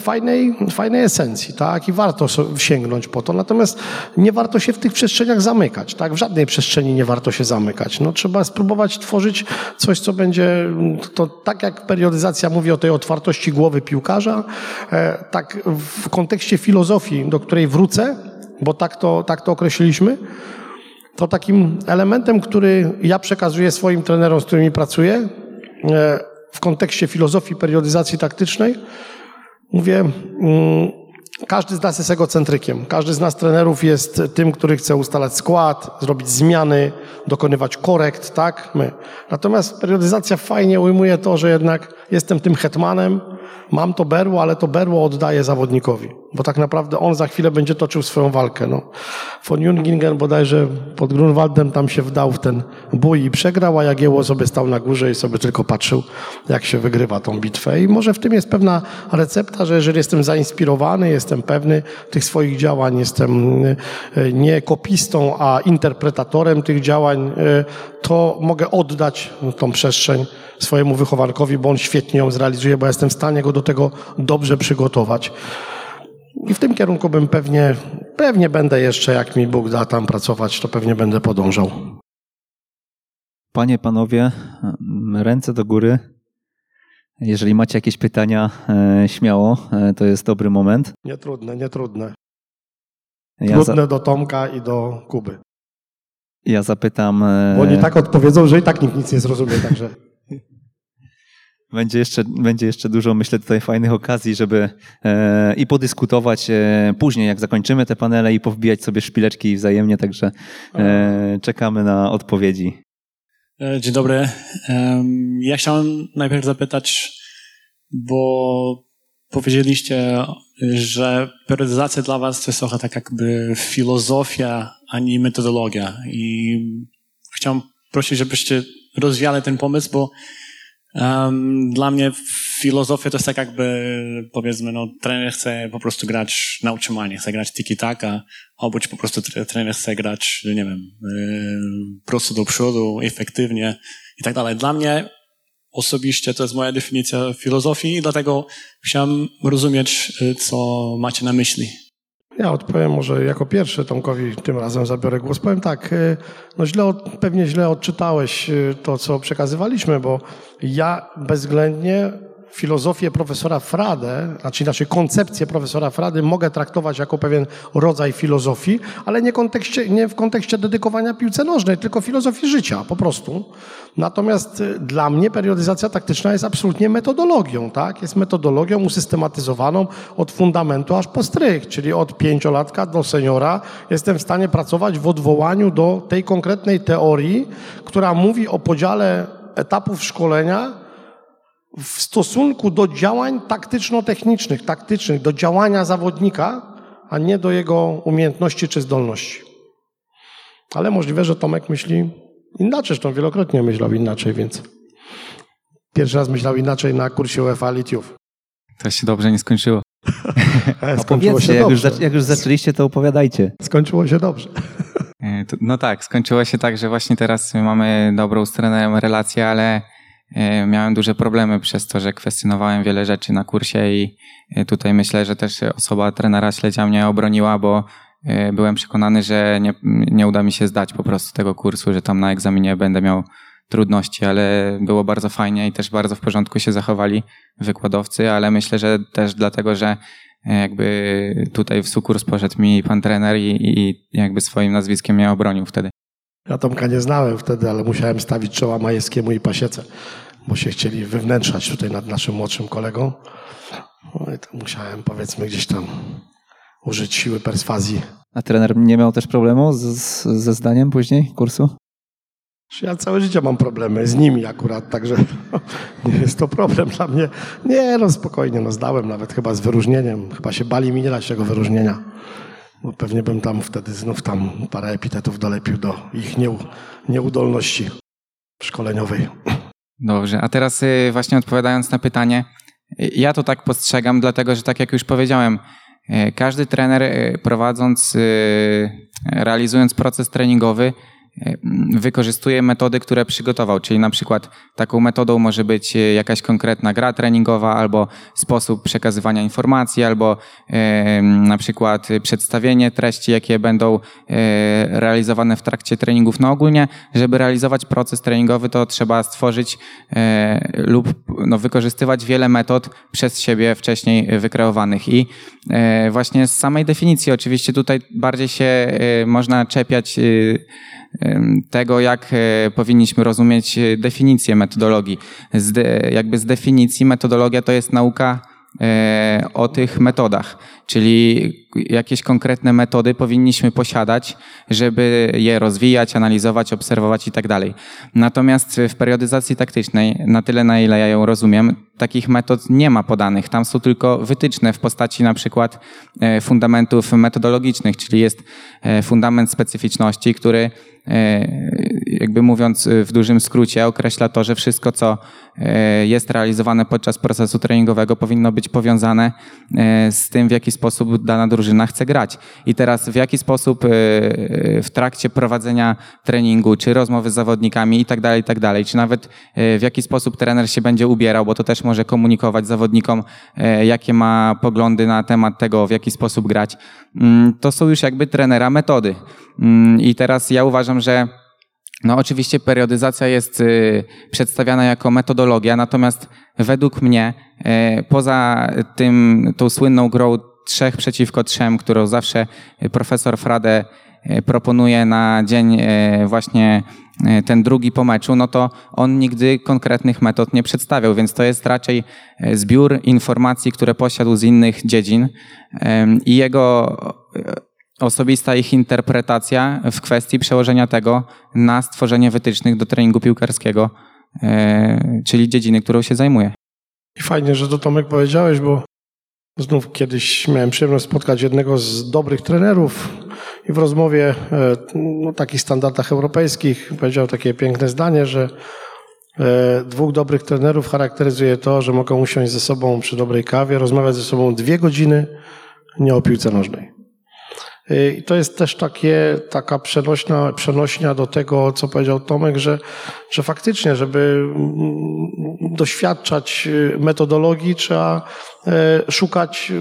fajnej, fajnej esencji, tak? I warto sięgnąć po to. Natomiast nie warto się w tych przestrzeniach zamykać, tak? W żadnej przestrzeni nie warto się zamykać. No trzeba spróbować tworzyć coś, co będzie, to tak jak periodyzacja mówi o tej otwartości głowy piłkarza, tak w kontekście filozofii, do której wrócę, bo tak to, tak to określiliśmy, to takim elementem, który ja przekazuję swoim trenerom, z którymi pracuję, w kontekście filozofii periodyzacji taktycznej, mówię, każdy z nas jest egocentrykiem. Każdy z nas trenerów jest tym, który chce ustalać skład, zrobić zmiany, dokonywać korekt, tak? My. Natomiast periodyzacja fajnie ujmuje to, że jednak jestem tym hetmanem, mam to berło, ale to berło oddaję zawodnikowi, bo tak naprawdę on za chwilę będzie toczył swoją walkę. No. Von Jungingen bodajże pod Grunwaldem tam się wdał w ten bój i przegrał, a Jagiełło sobie stał na górze i sobie tylko patrzył, jak się wygrywa tą bitwę. I może w tym jest pewna recepta, że jeżeli jestem zainspirowany, jestem pewny tych swoich działań, jestem nie kopistą, a interpretatorem tych działań, to mogę oddać tą przestrzeń swojemu wychowankowi, bo on świetnie ją zrealizuje, bo ja jestem w stanie go do tego dobrze przygotować. I w tym kierunku bym pewnie, pewnie będę jeszcze, jak mi Bóg da tam pracować, to pewnie będę podążał. Panie, panowie, ręce do góry. Jeżeli macie jakieś pytania, śmiało, to jest dobry moment. Nietrudne, nietrudne. Ja Trudne za... do Tomka i do Kuby. Ja zapytam. Bo oni tak odpowiedzą, że i tak nikt nic nie zrozumie, także. Będzie jeszcze, będzie jeszcze dużo, myślę, tutaj fajnych okazji, żeby e, i podyskutować e, później, jak zakończymy te panele i powbijać sobie szpileczki wzajemnie, także e, czekamy na odpowiedzi. E, dzień dobry. Ja chciałem najpierw zapytać, bo powiedzieliście, że periodyzacja dla was to jest trochę tak jakby filozofia, a nie metodologia. I chciałem prosić, żebyście rozwiali ten pomysł, bo Um, dla mnie filozofia to jest tak jakby, powiedzmy, no, trener chce po prostu grać na utrzymanie, chce grać tiki-taka, albo po prostu trener chce grać, nie wiem, yy, prosto do przodu, efektywnie i tak dalej. Dla mnie osobiście to jest moja definicja filozofii i dlatego chciałem rozumieć, co macie na myśli. Ja odpowiem może jako pierwszy Tomkowi, tym razem zabiorę głos. Powiem tak, y, no źle, pewnie źle odczytałeś y, to, co przekazywaliśmy, bo ja bezwzględnie filozofię profesora Frade, znaczy inaczej koncepcję profesora Frady mogę traktować jako pewien rodzaj filozofii, ale nie, kontekście, nie w kontekście dedykowania piłce nożnej, tylko filozofii życia po prostu. Natomiast y, dla mnie periodyzacja taktyczna jest absolutnie metodologią, tak? Jest metodologią usystematyzowaną od fundamentu aż po strych, czyli od pięciolatka do seniora jestem w stanie pracować w odwołaniu do tej konkretnej teorii, która mówi o podziale etapów szkolenia w stosunku do działań taktyczno-technicznych, taktycznych, do działania zawodnika, a nie do jego umiejętności czy zdolności. Ale możliwe, że Tomek myśli inaczej, zresztą wielokrotnie myślał inaczej, więc pierwszy raz myślał inaczej na kursie UEFA Litiów. To się dobrze nie skończyło. Skończyło się jak dobrze. już, jak już zaczęliście, to opowiadajcie. Skończyło się dobrze. E, No tak, skończyło się tak, że właśnie teraz mamy dobrą z trenerem relację, ale e, miałem duże problemy przez to, że kwestionowałem wiele rzeczy na kursie i e, tutaj myślę, że też osoba trenera śledzia mnie obroniła, bo e, byłem przekonany, że nie, nie uda mi się zdać po prostu tego kursu, że tam na egzaminie będę miał trudności, ale było bardzo fajnie i też bardzo w porządku się zachowali wykładowcy, ale myślę, że też dlatego, że e, jakby tutaj w sukurs poszedł mi pan trener i, i jakby swoim nazwiskiem mnie obronił wtedy. Ja Tomka nie znałem wtedy, ale musiałem stawić czoła Majewskiemu i Pasiece, bo się chcieli wywnętrzać tutaj nad naszym młodszym kolegą. No i to musiałem, powiedzmy, gdzieś tam użyć siły perswazji. A trener nie miał też problemu z, z, ze zdaniem później kursu? Ja całe życie mam problemy z nimi akurat, także nie jest to problem dla mnie. Nie, no spokojnie, no zdałem nawet chyba z wyróżnieniem. Chyba się bali mi nie dać tego wyróżnienia. Bo pewnie bym tam wtedy znów tam parę epitetów dolepił do ich nieu, nieudolności szkoleniowej. Dobrze, a teraz y, właśnie odpowiadając na pytanie, y, ja to tak postrzegam, dlatego że tak jak już powiedziałem, y, każdy trener prowadząc, realizując proces treningowy, wykorzystuje metody, które przygotował, czyli na przykład taką metodą może być y, jakaś konkretna gra treningowa, albo sposób przekazywania informacji, albo y, na przykład y, przedstawienie treści, jakie będą y, realizowane w trakcie treningów. No ogólnie, żeby realizować proces treningowy, to trzeba stworzyć lub no, wykorzystywać wiele metod przez siebie wcześniej wykreowanych. I właśnie z samej definicji, oczywiście tutaj bardziej się można czepiać tego, jak e, powinniśmy rozumieć e, definicję metodologii. Z jakby z definicji metodologia to jest nauka e, o tych metodach, czyli jakieś konkretne metody powinniśmy posiadać, żeby je rozwijać, analizować, obserwować i tak dalej. Natomiast w periodyzacji taktycznej, na tyle na ile ja ją rozumiem, takich metod nie ma podanych. Tam są tylko wytyczne w postaci na przykład e, fundamentów metodologicznych, czyli jest e, fundament specyficzności, który e, jakby mówiąc w dużym skrócie określa to, że wszystko co jest realizowane podczas procesu treningowego powinno być powiązane z tym, w jaki sposób dana drużyna chce grać. I teraz w jaki sposób e, w trakcie prowadzenia treningu, czy rozmowy z zawodnikami i tak dalej, i tak dalej, czy nawet e, w jaki sposób trener się będzie ubierał, bo to też może komunikować zawodnikom, e, jakie ma poglądy na temat tego, w jaki sposób grać. Mm, To są już jakby trenera metody. Mm, I teraz ja uważam, że no oczywiście periodyzacja jest y, przedstawiana jako metodologia, natomiast według mnie poza tym tą słynną grą trzech przeciwko trzem, którą zawsze profesor Frade y, proponuje na dzień y, właśnie ten drugi po meczu, no to on nigdy konkretnych metod nie przedstawiał, więc to jest raczej zbiór informacji, które posiadł z innych dziedzin i jego osobista ich interpretacja w kwestii przełożenia tego na stworzenie wytycznych do treningu piłkarskiego, e, czyli dziedziny, którą się zajmuje. I fajnie, że to Tomek powiedziałeś, bo znów kiedyś miałem przyjemność spotkać jednego z dobrych trenerów i w rozmowie e, no, takich standardach europejskich powiedział takie piękne zdanie, że e, dwóch dobrych trenerów charakteryzuje to, że mogą usiąść ze sobą przy dobrej kawie, rozmawiać ze sobą dwie godziny, nie o piłce nożnej. Y, I to jest też takie, taka przenośna, przenośnia do tego, co powiedział Tomek, że, że faktycznie, żeby mm, doświadczać y, metodologii, trzeba e, szukać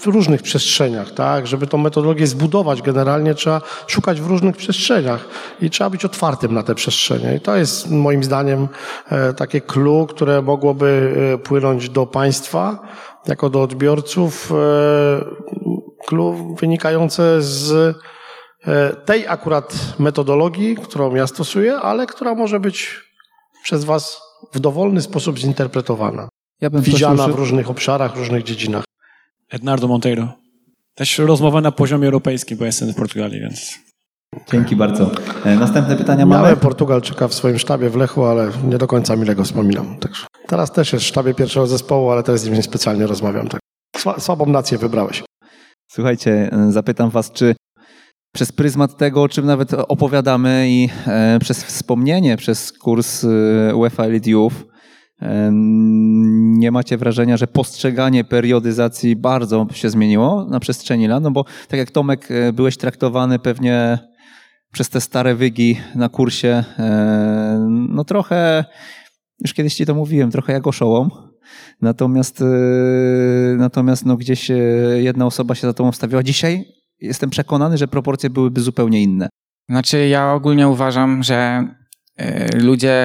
w różnych przestrzeniach, tak? Żeby tą metodologię zbudować generalnie, trzeba szukać w różnych przestrzeniach i trzeba być otwartym na te przestrzenie. I to jest moim zdaniem e, takie clue, które mogłoby e, płynąć do państwa, jako do odbiorców wynikające z e, tej akurat metodologii, którą ja stosuję, ale która może być przez Was w dowolny sposób zinterpretowana. Ja bym Widziana w różnych obszarach, w różnych dziedzinach. Ednardo Monteiro. Też rozmowa na poziomie europejskim, bo jestem w Portugalii, więc... Dzięki bardzo. E, następne pytania mamy. Miałem Portugalczyka w swoim sztabie w Lechu, ale nie do końca mile go wspominam. Także teraz też jest w sztabie pierwszego zespołu, ale teraz z nim nie specjalnie rozmawiam. Tak. Słabą nację wybrałeś. Słuchajcie, e, zapytam Was, czy przez pryzmat tego, o czym nawet opowiadamy i e, przez wspomnienie, przez kurs e, UEFA Elite Youth, nie macie wrażenia, że postrzeganie periodyzacji bardzo się zmieniło na przestrzeni lat? No bo tak jak Tomek, byłeś traktowany pewnie przez te stare wygi na kursie, no trochę, już kiedyś Ci to mówiłem, trochę jak oszołom. Natomiast, y, natomiast no gdzieś y, jedna osoba się za tobą wstawiła. Dzisiaj jestem przekonany, że proporcje byłyby zupełnie inne. Znaczy, ja ogólnie uważam, że y, ludzie,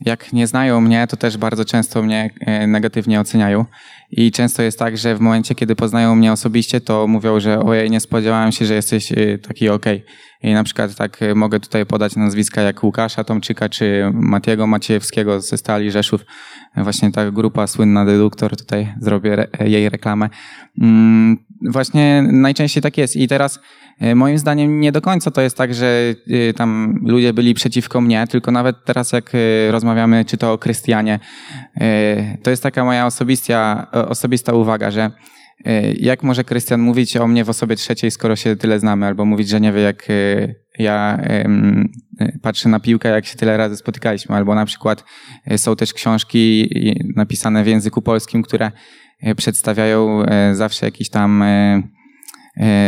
jak nie znają mnie, to też bardzo często mnie negatywnie oceniają. I często jest tak, że w momencie, kiedy poznają mnie osobiście, to mówią, że ojej, nie spodziewałem się, że jesteś taki okej. Okay. I na przykład tak mogę tutaj podać nazwiska jak Łukasza Tomczyka czy Matiego Maciejewskiego ze Stali Rzeszów, właśnie ta grupa słynna Deduktor, tutaj zrobię re, jej reklamę. Mm, właśnie najczęściej tak jest i teraz e, moim zdaniem nie do końca to jest tak, że e, tam ludzie byli przeciwko mnie, tylko nawet teraz jak rozmawiamy czy to o Krystianie, to jest taka moja osobista, osobista uwaga, że jak może Krystian mówić o mnie w osobie trzeciej, skoro się tyle znamy, albo mówić, że nie wie, jak ja patrzę na piłkę, jak się tyle razy spotykaliśmy, albo na przykład e, są też książki napisane w języku polskim, które e, przedstawiają e, zawsze jakiś tam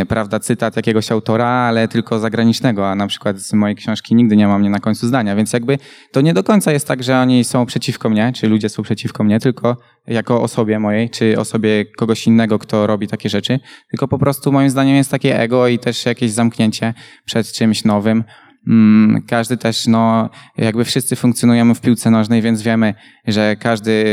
prawda, cytat jakiegoś autora, ale tylko zagranicznego, a na przykład z mojej książki nigdy nie mam mnie na końcu zdania, więc jakby to nie do końca jest tak, że oni są przeciwko mnie, czy ludzie są przeciwko mnie, tylko jako osobie mojej, czy osobie kogoś innego, kto robi takie rzeczy, tylko po prostu moim zdaniem jest takie ego i też jakieś zamknięcie przed czymś nowym, Mm, każdy też, no, jakby wszyscy funkcjonujemy w piłce nożnej, więc wiemy, że każdy.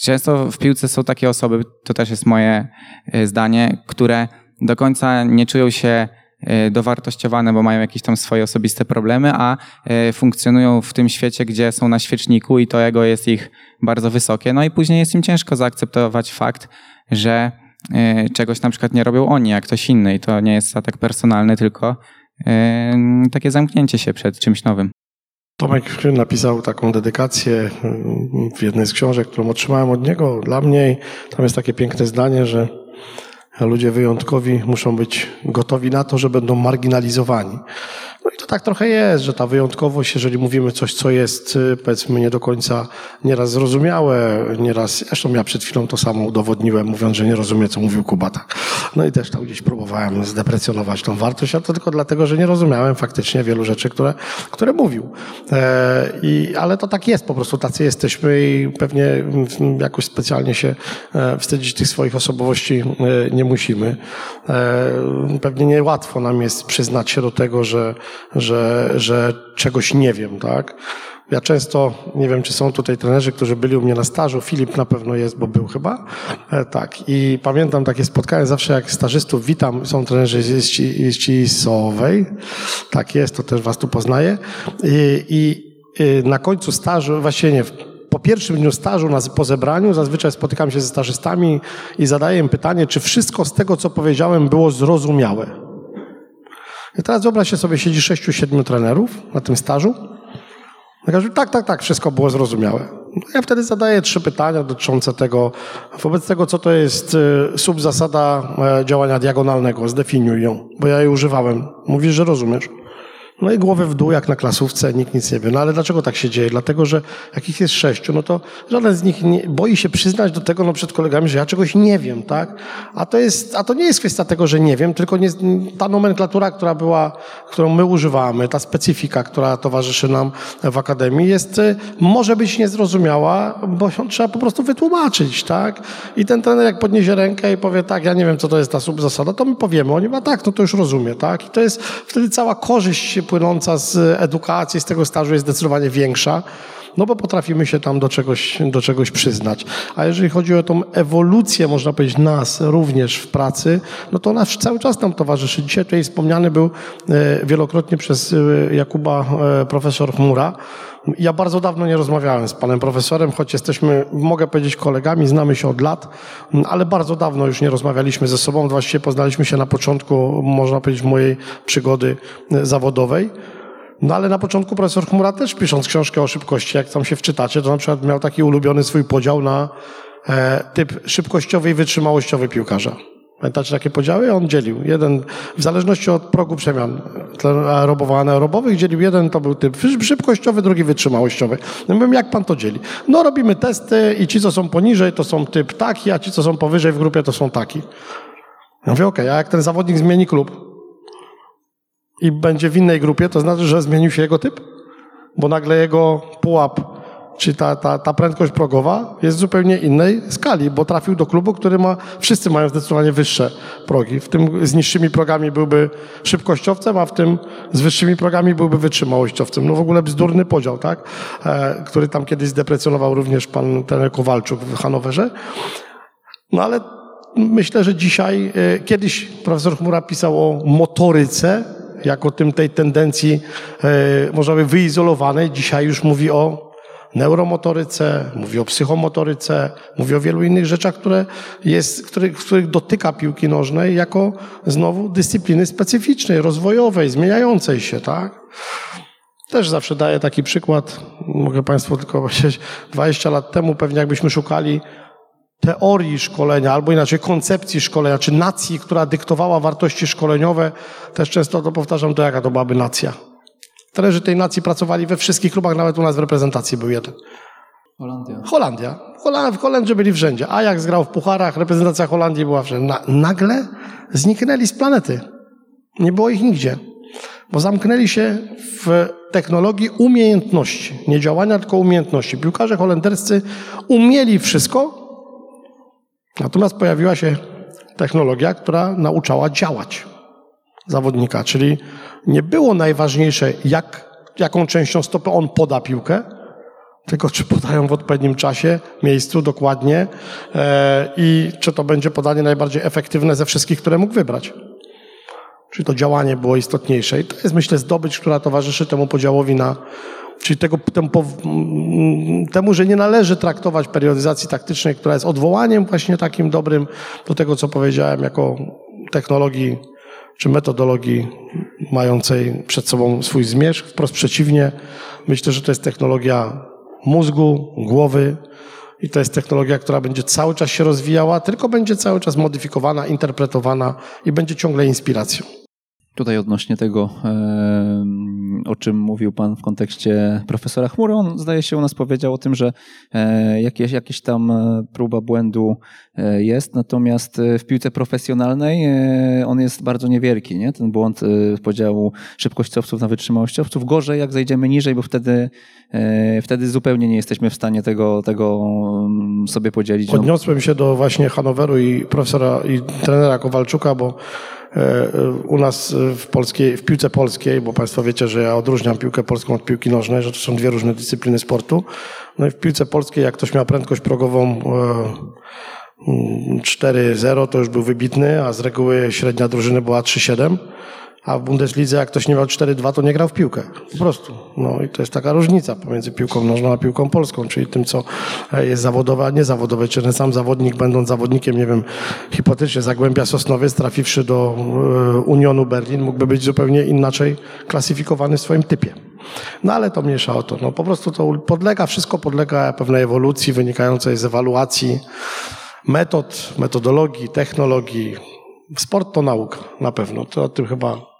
Często w piłce są takie osoby, to też jest moje e, zdanie, które do końca nie czują się e, dowartościowane, bo mają jakieś tam swoje osobiste problemy, a e, funkcjonują w tym świecie, gdzie są na świeczniku i to ego jest ich bardzo wysokie. No i później jest im ciężko zaakceptować fakt, że czegoś na przykład nie robią oni, jak ktoś inny i to nie jest atak personalny, tylko takie zamknięcie się przed czymś nowym. Tomek napisał taką dedykację w jednej z książek, którą otrzymałem od niego. Dla mnie tam jest takie piękne zdanie, że ludzie wyjątkowi muszą być gotowi na to, że będą marginalizowani. No i to tak trochę jest, że ta wyjątkowość, jeżeli mówimy coś, co jest y, powiedzmy nie do końca nieraz zrozumiałe, nieraz, zresztą ja przed chwilą to samo udowodniłem, mówiąc, że nie rozumiem, co mówił Kubata. No i też tam gdzieś próbowałem zdeprecjonować tą wartość, ale to tylko dlatego, że nie rozumiałem faktycznie wielu rzeczy, które, które mówił. E, i, ale to tak jest, po prostu tacy jesteśmy i pewnie jakoś specjalnie się e, wstydzić tych swoich osobowości e, nie musimy. E, pewnie niełatwo nam jest przyznać się do tego, że że, że czegoś nie wiem, tak? Ja często, nie wiem, czy są tutaj trenerzy, którzy byli u mnie na stażu. Filip na pewno jest, bo był chyba. E, tak. I pamiętam takie spotkanie zawsze, jak stażystów witam. Są trenerzy z Ścisowej. Tak jest, to też was tu poznaję. I, i na końcu stażu, właściwie nie, po pierwszym dniu stażu, po zebraniu, zazwyczaj spotykam się ze stażystami i zadaję im pytanie, czy wszystko z tego, co powiedziałem, było zrozumiałe. I teraz wyobraźcie sobie, siedzi sześciu, siedmiu trenerów na tym stażu. Każę, tak, tak, tak, wszystko było zrozumiałe. Ja wtedy zadaję trzy pytania dotyczące tego, wobec tego, co to jest y, subzasada e, działania diagonalnego. Zdefiniuj ją, bo ja jej używałem. Mówisz, że rozumiesz. No i głowy w dół, jak na klasówce, nikt nic nie wie. No ale dlaczego tak się dzieje? Dlatego, że jak ich jest sześciu, no to żaden z nich nie, boi się przyznać do tego no, przed kolegami, że ja czegoś nie wiem, tak? A to, jest, a to nie jest kwestia tego, że nie wiem, tylko nie, ta nomenklatura, która była, którą my używamy, ta specyfika, która towarzyszy nam w Akademii, jest, może być niezrozumiała, bo ją trzeba po prostu wytłumaczyć, tak? I ten trener, jak podniesie rękę i powie, tak, ja nie wiem, co to jest ta subzasada, to my powiemy, oni ma tak, no to już rozumie, tak? I to jest wtedy cała korzyść płynąca z edukacji, z tego stażu jest zdecydowanie większa, no bo potrafimy się tam do czegoś, do czegoś przyznać. A jeżeli chodzi o tą ewolucję, można powiedzieć, nas również w pracy, no to ona cały czas nam towarzyszy. Dzisiaj tutaj wspomniany był e, wielokrotnie przez e, Jakuba e, profesor Chmura. Ja bardzo dawno nie rozmawiałem z panem profesorem, choć jesteśmy, mogę powiedzieć, kolegami, znamy się od lat, ale bardzo dawno już nie rozmawialiśmy ze sobą. Właściwie poznaliśmy się na początku, można powiedzieć, mojej przygody zawodowej. No ale na początku profesor Chmura też pisząc książkę o szybkości, jak tam się wczytacie, to na przykład miał taki ulubiony swój podział na e, typ szybkościowy i wytrzymałościowy piłkarza. Pamiętacie takie podziały? On dzielił. Jeden, w zależności od progu przemian aerobowo anaerobowych, dzielił jeden, to był typ szybkościowy, drugi wytrzymałościowy. No mówię, jak pan to dzieli? No robimy testy i ci, co są poniżej, to są typ taki, a ci, co są powyżej w grupie, to są taki. Ja mówię, okej, okay, a jak ten zawodnik zmieni klub, i będzie w innej grupie, to znaczy, że zmienił się jego typ? Bo nagle jego pułap, czy ta, ta, ta prędkość progowa jest w zupełnie innej skali, bo trafił do klubu, który ma, wszyscy mają zdecydowanie wyższe progi. W tym z niższymi progami byłby szybkościowcem, a w tym z wyższymi progami byłby wytrzymałościowcem. No w ogóle bzdurny podział, tak? E, który tam kiedyś zdeprecjonował również pan ten Kowalczuk w Hanowerze. No ale myślę, że dzisiaj, e, kiedyś profesor Chmura pisał o motoryce, jako tym tej tendencji, e, można by wyizolowanej. Dzisiaj już mówi o neuromotoryce, mówi o psychomotoryce, mówi o wielu innych rzeczach, które jest, których, których dotyka piłki nożnej jako znowu dyscypliny specyficznej, rozwojowej, zmieniającej się, tak? Też zawsze daję taki przykład, mogę Państwu tylko powiedzieć, 20 lat temu pewnie jakbyśmy szukali teorii szkolenia, albo inaczej koncepcji szkolenia, czy nacji, która dyktowała wartości szkoleniowe, też często to powtarzam, to jaka to byłaby nacja. Trenerzy tej nacji pracowali we wszystkich klubach, nawet u nas w reprezentacji był jeden. Holandia. Holandia. W Holandii byli wszędzie. Ajax grał w pucharach, reprezentacja Holandii była wszędzie. Na, nagle zniknęli z planety. Nie było ich nigdzie. Bo zamknęli się w technologii umiejętności. Nie działania, tylko umiejętności. Piłkarze holenderscy umieli wszystko, Natomiast pojawiła się technologia, która nauczała działać zawodnika, czyli nie było najważniejsze, jak, jaką częścią stopy on poda piłkę, tylko czy podają w odpowiednim czasie, miejscu, dokładnie e, i czy to będzie podanie najbardziej efektywne ze wszystkich, które mógł wybrać. Czyli to działanie było istotniejsze. I to jest, myślę, zdobycz, która towarzyszy temu podziałowi na Czyli tego, temu, temu, że nie należy traktować periodyzacji taktycznej, która jest odwołaniem właśnie takim dobrym do tego, co powiedziałem, jako technologii czy metodologii mającej przed sobą swój zmierzch. Wprost przeciwnie, myślę, że to jest technologia mózgu, głowy i to jest technologia, która będzie cały czas się rozwijała, tylko będzie cały czas modyfikowana, interpretowana i będzie ciągle inspiracją. Tutaj odnośnie tego, o czym mówił Pan w kontekście profesora Chmury, on zdaje się u nas powiedział o tym, że e, jakieś, jakieś tam e, próba błędu e, jest, natomiast w piłce profesjonalnej on jest bardzo niewielki, nie? ten błąd podziału szybkościowców na wytrzymałościowców. Gorzej jak zejdziemy niżej, bo wtedy, wtedy zupełnie nie jesteśmy w stanie tego, tego mm, sobie podzielić. Odniosłem się do właśnie Hanoweru i profesora i trenera Kowalczuka, bo u nas w, polskiej, w piłce polskiej, bo Państwo wiecie, że ja odróżniam piłkę polską od piłki nożnej, że to są dwie różne dyscypliny sportu. No i w piłce polskiej, jak ktoś miał prędkość progową 4-0, e, to już był wybitny, a z reguły średnia drużyny była 3-7 a w Bundeslidze jak ktoś nie miał 4-2, to nie grał w piłkę. Po prostu. No i to jest taka różnica pomiędzy piłką nożną a piłką polską, czyli tym, co jest zawodowe, a niezawodowe. Czy ten sam zawodnik, będąc zawodnikiem, nie wiem, hipotetycznie Zagłębia Sosnowiec, trafiwszy do e, Unionu Berlin, mógłby być zupełnie inaczej klasyfikowany w swoim typie. No ale to mniejsza o to. No, po prostu to podlega, wszystko podlega pewnej ewolucji wynikającej z ewaluacji metod, metodologii, technologii. Sport to nauka, na pewno. To o tym chyba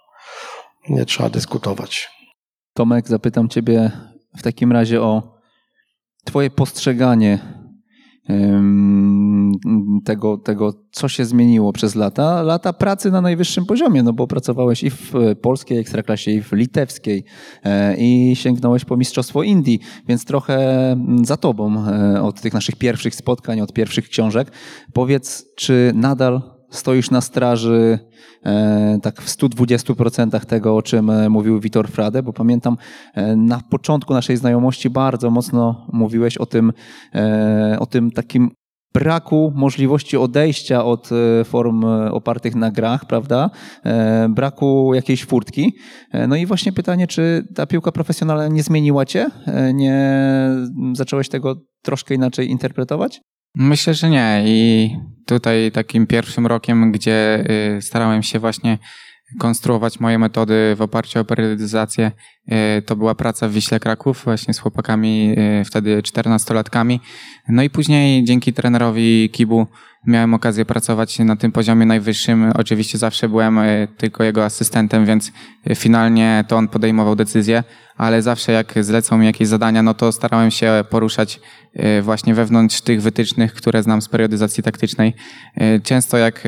nie trzeba dyskutować. Tomek, zapytam Ciebie w takim razie o Twoje postrzeganie tego, tego, co się zmieniło przez lata. Lata pracy na najwyższym poziomie, no bo pracowałeś i w polskiej ekstraklasie, i w litewskiej, e, i sięgnąłeś po Mistrzostwo Indii, więc trochę za tobą e, od tych naszych pierwszych spotkań, od pierwszych książek. Powiedz, czy nadal stoisz na straży e, tak w 120% tego, o czym e, mówił Witor Frade, bo pamiętam e, na początku naszej znajomości bardzo mocno mówiłeś o tym, o tym takim braku możliwości odejścia od form opartych na grach, prawda? Braku jakiejś furtki. No i właśnie pytanie, czy ta piłka profesjonalna nie zmieniła cię? Nie zacząłeś tego troszkę inaczej interpretować? Myślę, że nie. I tutaj takim pierwszym rokiem, gdzie y, starałem się właśnie konstruować moje metody w oparciu o periodyzację, y, to była praca w Wiśle Kraków właśnie z chłopakami, y, wtedy 14-latkami. No i później dzięki trenerowi Kibu miałem okazję pracować na tym poziomie najwyższym. Oczywiście zawsze byłem tylko jego asystentem, więc finalnie to on podejmował decyzje, ale zawsze jak zlecał mi jakieś zadania, no to starałem się poruszać y, właśnie wewnątrz tych wytycznych, które znam z periodyzacji taktycznej. Często jak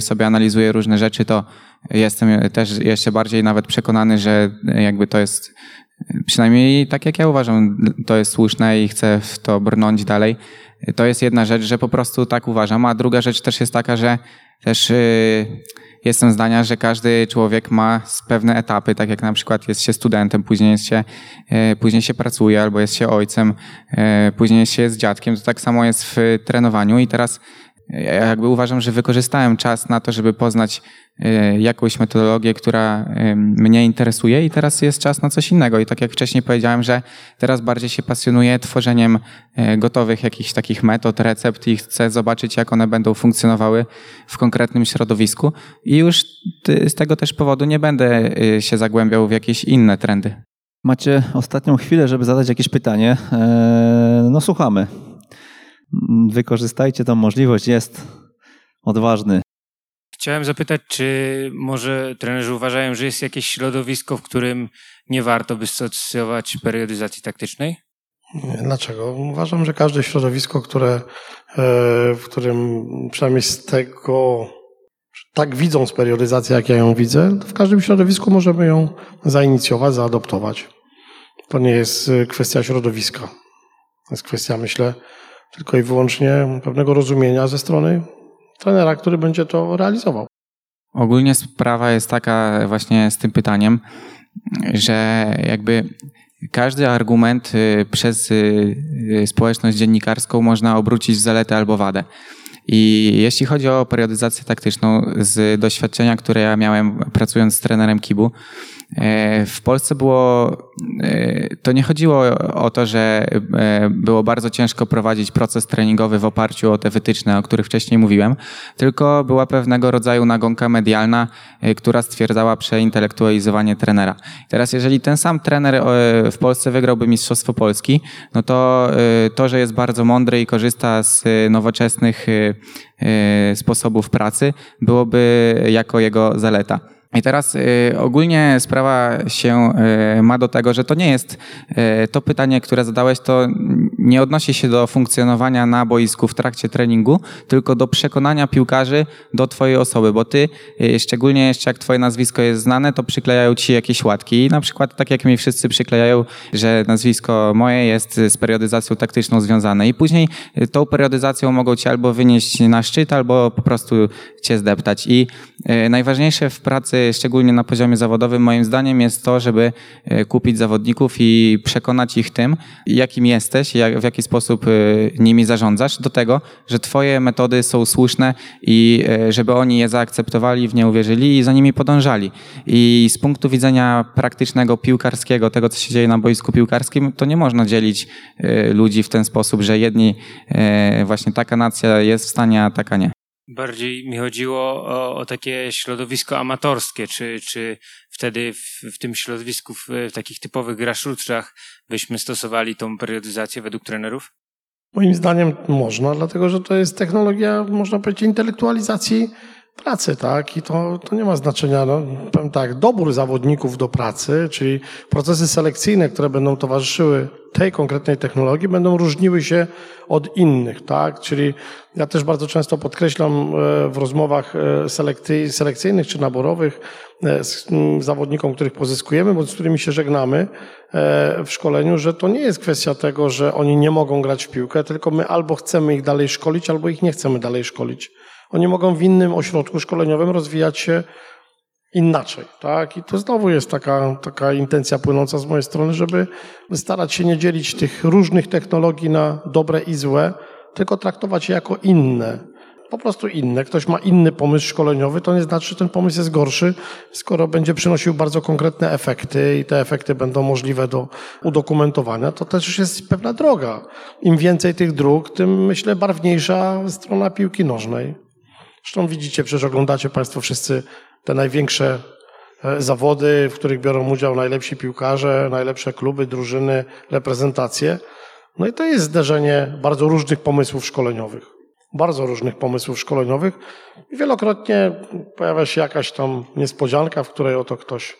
sobie analizuję różne rzeczy, to jestem też jeszcze bardziej nawet przekonany, że jakby to jest przynajmniej tak jak ja uważam, to jest słuszne i chcę w to brnąć dalej. To jest jedna rzecz, że po prostu tak uważam, a druga rzecz też jest taka, że też jestem zdania, że każdy człowiek ma pewne etapy, tak jak na przykład jest się studentem, później, jest się, e, później się pracuje albo jest się ojcem, e, później jest się z dziadkiem, to tak samo jest w trenowaniu i teraz ja jakby uważam, że wykorzystałem czas na to, żeby poznać e, jakąś metodologię, która mnie interesuje i teraz jest czas na coś innego. I tak jak wcześniej powiedziałem, że teraz bardziej się pasjonuję tworzeniem e, gotowych jakichś takich metod, recept i chcę zobaczyć, jak one będą funkcjonowały w konkretnym środowisku. I już z tego też powodu nie będę e, się zagłębiał w jakieś inne trendy. Macie ostatnią chwilę, żeby zadać jakieś pytanie. No słuchamy wykorzystajcie tą możliwość, jest odważny. Chciałem zapytać, czy może trenerzy uważają, że jest jakieś środowisko, w którym nie warto by stosować periodyzacji taktycznej? Dlaczego? Uważam, że każde środowisko, które, e, w którym przynajmniej z tego tak widzą z periodyzacji, jak ja ją widzę, w każdym środowisku możemy ją zainicjować, zaadoptować. To nie jest e, kwestia środowiska. To jest kwestia, myślę, tylko i wyłącznie pewnego rozumienia ze strony trenera, który będzie to realizował. Ogólnie sprawa jest taka właśnie z tym pytaniem, że jakby każdy argument y, przez y, y, społeczność dziennikarską można obrócić w zaletę albo wadę. I jeśli chodzi o periodyzację taktyczną, z doświadczenia, które ja miałem pracując z trenerem Kibu, w Polsce było, e, to nie chodziło o to, że e, było bardzo ciężko prowadzić proces treningowy w oparciu o te wytyczne, o których wcześniej mówiłem, tylko była pewnego rodzaju nagonka medialna, która stwierdzała przeintelektualizowanie trenera. Teraz jeżeli ten sam trener w Polsce wygrałby Mistrzostwo Polski, no to to, że jest bardzo mądry i korzysta z nowoczesnych sposobów pracy, byłoby jako jego zaleta. I teraz y, ogólnie sprawa się y, ma do tego, że to nie jest y, to pytanie, które zadałeś, to nie odnosi się do funkcjonowania na boisku w trakcie treningu, tylko do przekonania piłkarzy do twojej osoby, bo ty, szczególnie jeszcze jak twoje nazwisko jest znane, to przyklejają ci jakieś łatki. I na przykład tak jak mi wszyscy przyklejają, że nazwisko moje jest z periodyzacją taktyczną związane. I później tą periodyzacją mogą cię albo wynieść na szczyt, albo po prostu cię zdeptać. I najważniejsze w pracy szczególnie na poziomie zawodowym, moim zdaniem jest to, żeby e, kupić zawodników i przekonać ich tym, jakim jesteś, jak, w jaki sposób e, nimi zarządzasz, do tego, że twoje metody są słuszne i e, żeby oni je zaakceptowali, w nie uwierzyli i za nimi podążali. I z punktu widzenia praktycznego, piłkarskiego, tego, co się dzieje na boisku piłkarskim, to nie można dzielić ludzi w ten sposób, że jedni, właśnie taka nacja jest w stanie, a taka nie. Bardziej mi chodziło o, o takie środowisko amatorskie, czy, czy wtedy w, w tym środowisku, w, w takich typowych grassrootsach byśmy stosowali tą periodyzację według trenerów? Moim zdaniem można, dlatego że to jest technologia, można powiedzieć, intelektualizacji pracy, tak? I to, to nie ma znaczenia, no, powiem tak, dobór zawodników do pracy, czyli procesy selekcyjne, które będą towarzyszyły tej konkretnej technologii, będą różniły się od innych, tak? Czyli ja też bardzo często podkreślam e, w rozmowach e, selekcyjnych czy naborowych e, z zawodnikom, których pozyskujemy, bądź z którymi się żegnamy w szkoleniu, że to nie jest kwestia tego, że oni nie mogą grać w piłkę, tylko my albo chcemy ich dalej szkolić, albo ich nie chcemy dalej szkolić. Oni mogą w innym ośrodku szkoleniowym rozwijać się inaczej, tak? I to znowu jest taka, taka intencja płynąca z mojej strony, żeby starać się nie dzielić tych różnych technologii na dobre i złe, tylko traktować je jako inne. Po prostu inne. Ktoś ma inny pomysł szkoleniowy, to nie znaczy, że ten pomysł jest gorszy, skoro będzie przynosił bardzo konkretne efekty i te efekty będą możliwe do udokumentowania, to też jest pewna droga. Im więcej tych dróg, tym myślę barwniejsza strona piłki nożnej. Zresztą widzicie, przecież oglądacie Państwo wszyscy te największe e, zawody, w których biorą udział najlepsi piłkarze, najlepsze kluby, drużyny, reprezentacje. No i to jest zderzenie bardzo różnych pomysłów szkoleniowych. Bardzo różnych pomysłów szkoleniowych. I wielokrotnie pojawia się jakaś tam niespodzianka, w której oto ktoś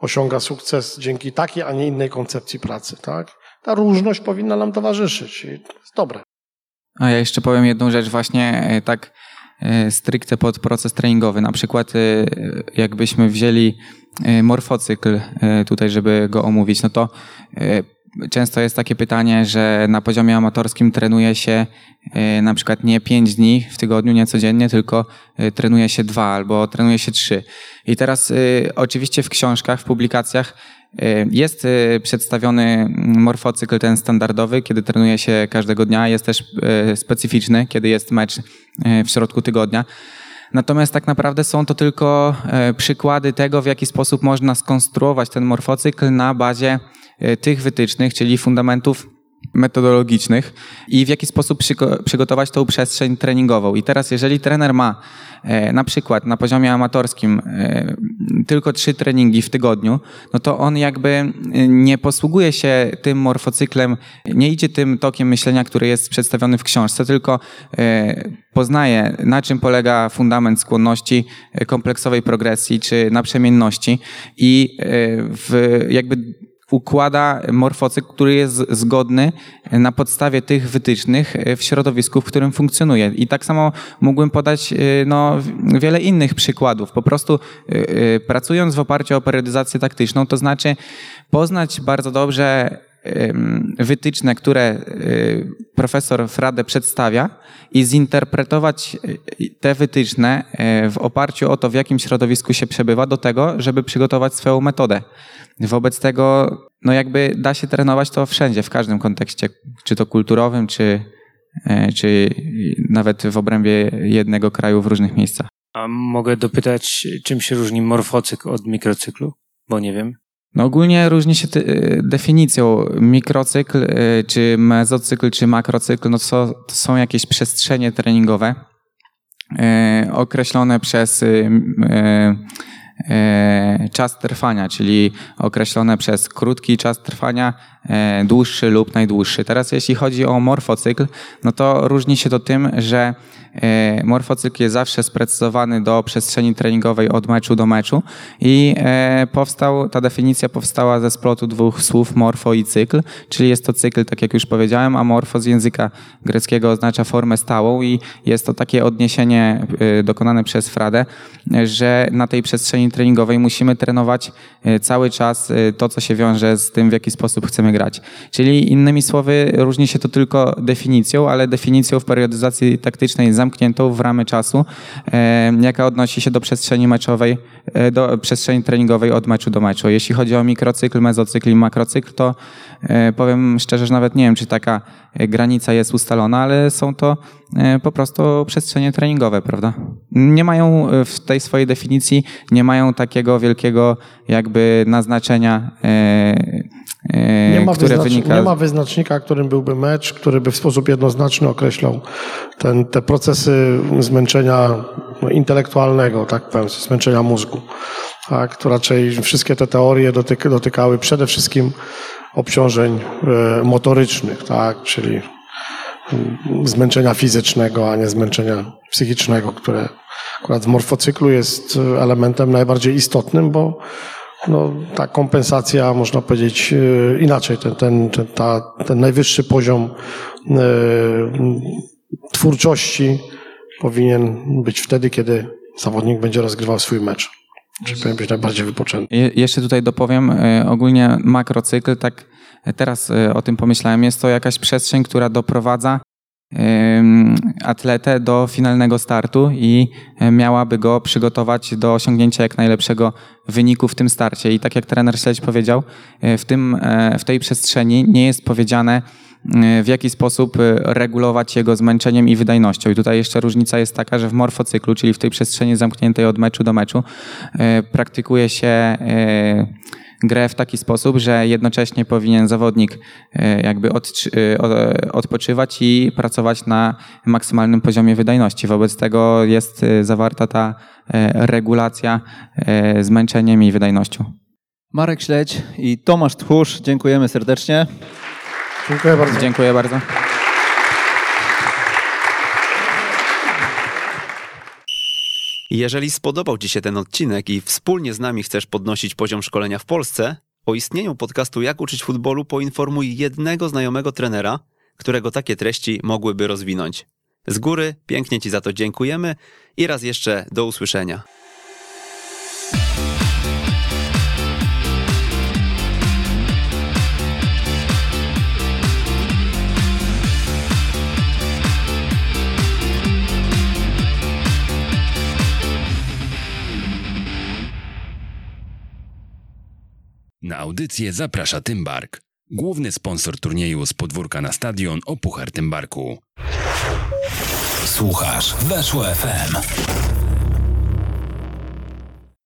osiąga sukces dzięki takiej, a nie innej koncepcji pracy. Tak? Ta różność powinna nam towarzyszyć i to jest dobre. A ja jeszcze powiem jedną rzecz właśnie e, tak stricte pod proces treningowy. Na przykład e, jakbyśmy wzięli e, morfocykl tutaj, żeby go omówić, no to często jest takie pytanie, że na poziomie amatorskim trenuje się na przykład nie pięć dni w tygodniu, nie codziennie, tylko trenuje się dwa albo trenuje się trzy. I teraz oczywiście w książkach, w publikacjach jest przedstawiony morfocykl ten standardowy, kiedy trenuje się każdego dnia. Jest też specyficzny, kiedy jest mecz w środku tygodnia. Natomiast tak naprawdę są to tylko przykłady tego, w jaki sposób można skonstruować ten morfocykl na bazie tych wytycznych, czyli fundamentów metodologicznych i w jaki sposób przygotować tą przestrzeń treningową. I teraz, jeżeli trener ma e, na przykład na poziomie amatorskim e, tylko trzy treningi w tygodniu, no to on jakby e, nie posługuje się tym morfocyklem, nie idzie tym tokiem myślenia, który jest przedstawiony w książce, tylko poznaje, na czym polega fundament skłonności kompleksowej progresji czy naprzemienności i w jakby układa morfocykl, który jest zgodny na podstawie tych wytycznych w środowisku, w którym funkcjonuje. I tak samo mógłbym podać y, no, wiele innych przykładów. Po prostu y, pracując w oparciu o periodyzację taktyczną, to znaczy poznać bardzo dobrze wytyczne, które profesor Frade przedstawia i zinterpretować te wytyczne w oparciu o to, w jakim środowisku się przebywa, do tego, żeby przygotować swoją metodę. Wobec tego, no jakby da się trenować to wszędzie, w każdym kontekście, czy to kulturowym, czy, e, czy nawet w obrębie jednego kraju w różnych miejscach. A mogę dopytać, czym się różni morfocykl od mikrocyklu? Bo nie wiem. No ogólnie różni się e, definicją. Mikrocykl, e, czy mezocykl, czy makrocykl, no to, to są jakieś przestrzenie treningowe określone przez czas trwania, czyli określone przez krótki czas trwania, e, dłuższy lub najdłuższy. Teraz jeśli chodzi o morfocykl, no to różni się to tym, że E, morfocykl jest zawsze sprecyzowany do przestrzeni treningowej od meczu do meczu i e, powstał, ta definicja powstała ze splotu dwóch słów morfo i cykl, czyli jest to cykl, tak jak już powiedziałem, a morfo z języka greckiego oznacza formę stałą i jest to takie odniesienie dokonane przez Fradę, że na tej przestrzeni treningowej musimy trenować cały czas to, co się wiąże z tym, w jaki sposób chcemy grać. Czyli innymi słowy, różni się to tylko definicją, ale definicją w periodyzacji taktycznej zamkniętą w ramy czasu, e, jaka odnosi się do przestrzeni meczowej, e, do przestrzeni treningowej od meczu do meczu. Jeśli chodzi o mikrocykl, mezocykl i makrocykl, to e, powiem szczerze, że nawet nie wiem, czy taka granica jest ustalona, ale są to po prostu przestrzenie treningowe, prawda? Nie mają w tej swojej definicji, nie mają takiego wielkiego jakby naznaczenia E, nie ma, które wynika... nie ma wyznacznika, którym byłby mecz, który by w sposób jednoznaczny określał ten, te procesy zmęczenia no, intelektualnego, tak powiem, zmęczenia mózgu. Tak, to raczej wszystkie te teorie dotyk, dotykały przede wszystkim obciążeń e, motorycznych, tak, czyli zmęczenia fizycznego, a nie zmęczenia psychicznego, które akurat w morfocyklu jest elementem najbardziej istotnym, bo no, ta kompensacja, można powiedzieć e, inaczej, ten, ten, ten, ta, ten najwyższy poziom e, twórczości powinien być wtedy, kiedy zawodnik będzie rozgrywał swój mecz. Czyli powinien być najbardziej wypoczęty. Je, jeszcze tutaj dopowiem, e, ogólnie makrocykl, tak teraz o tym pomyślałem, jest to jakaś przestrzeń, która doprowadza atletę do finalnego startu i e, miałaby go przygotować do osiągnięcia jak najlepszego wyniku w tym starcie. I tak jak trener Śledź powiedział, w, tym, w tej przestrzeni nie jest powiedziane, w jaki sposób regulować jego zmęczeniem i wydajnością. I tutaj jeszcze różnica jest taka, że w morfocyklu, czyli w tej przestrzeni zamkniętej od meczu do meczu, praktykuje się grę w taki sposób, że jednocześnie powinien zawodnik e, jakby e, odpoczywać i pracować na maksymalnym poziomie wydajności. Wobec tego jest e, zawarta ta regulacja zmęczeniem i wydajnością. Marek Śledź i Tomasz Tchórz, dziękujemy serdecznie. Dziękuję bardzo. Dziękuję bardzo. Jeżeli spodobał Ci się ten odcinek i wspólnie z nami chcesz podnosić poziom szkolenia w Polsce, o istnieniu podcastu Jak uczyć futbolu poinformuj jednego znajomego trenera, którego takie treści mogłyby rozwinąć. Z góry pięknie Ci za to dziękujemy i raz jeszcze do usłyszenia. Na audycję zaprasza Tymbark, główny sponsor turnieju z podwórka na stadion o Puchar Tymbarku. Słuchasz Weszło FM.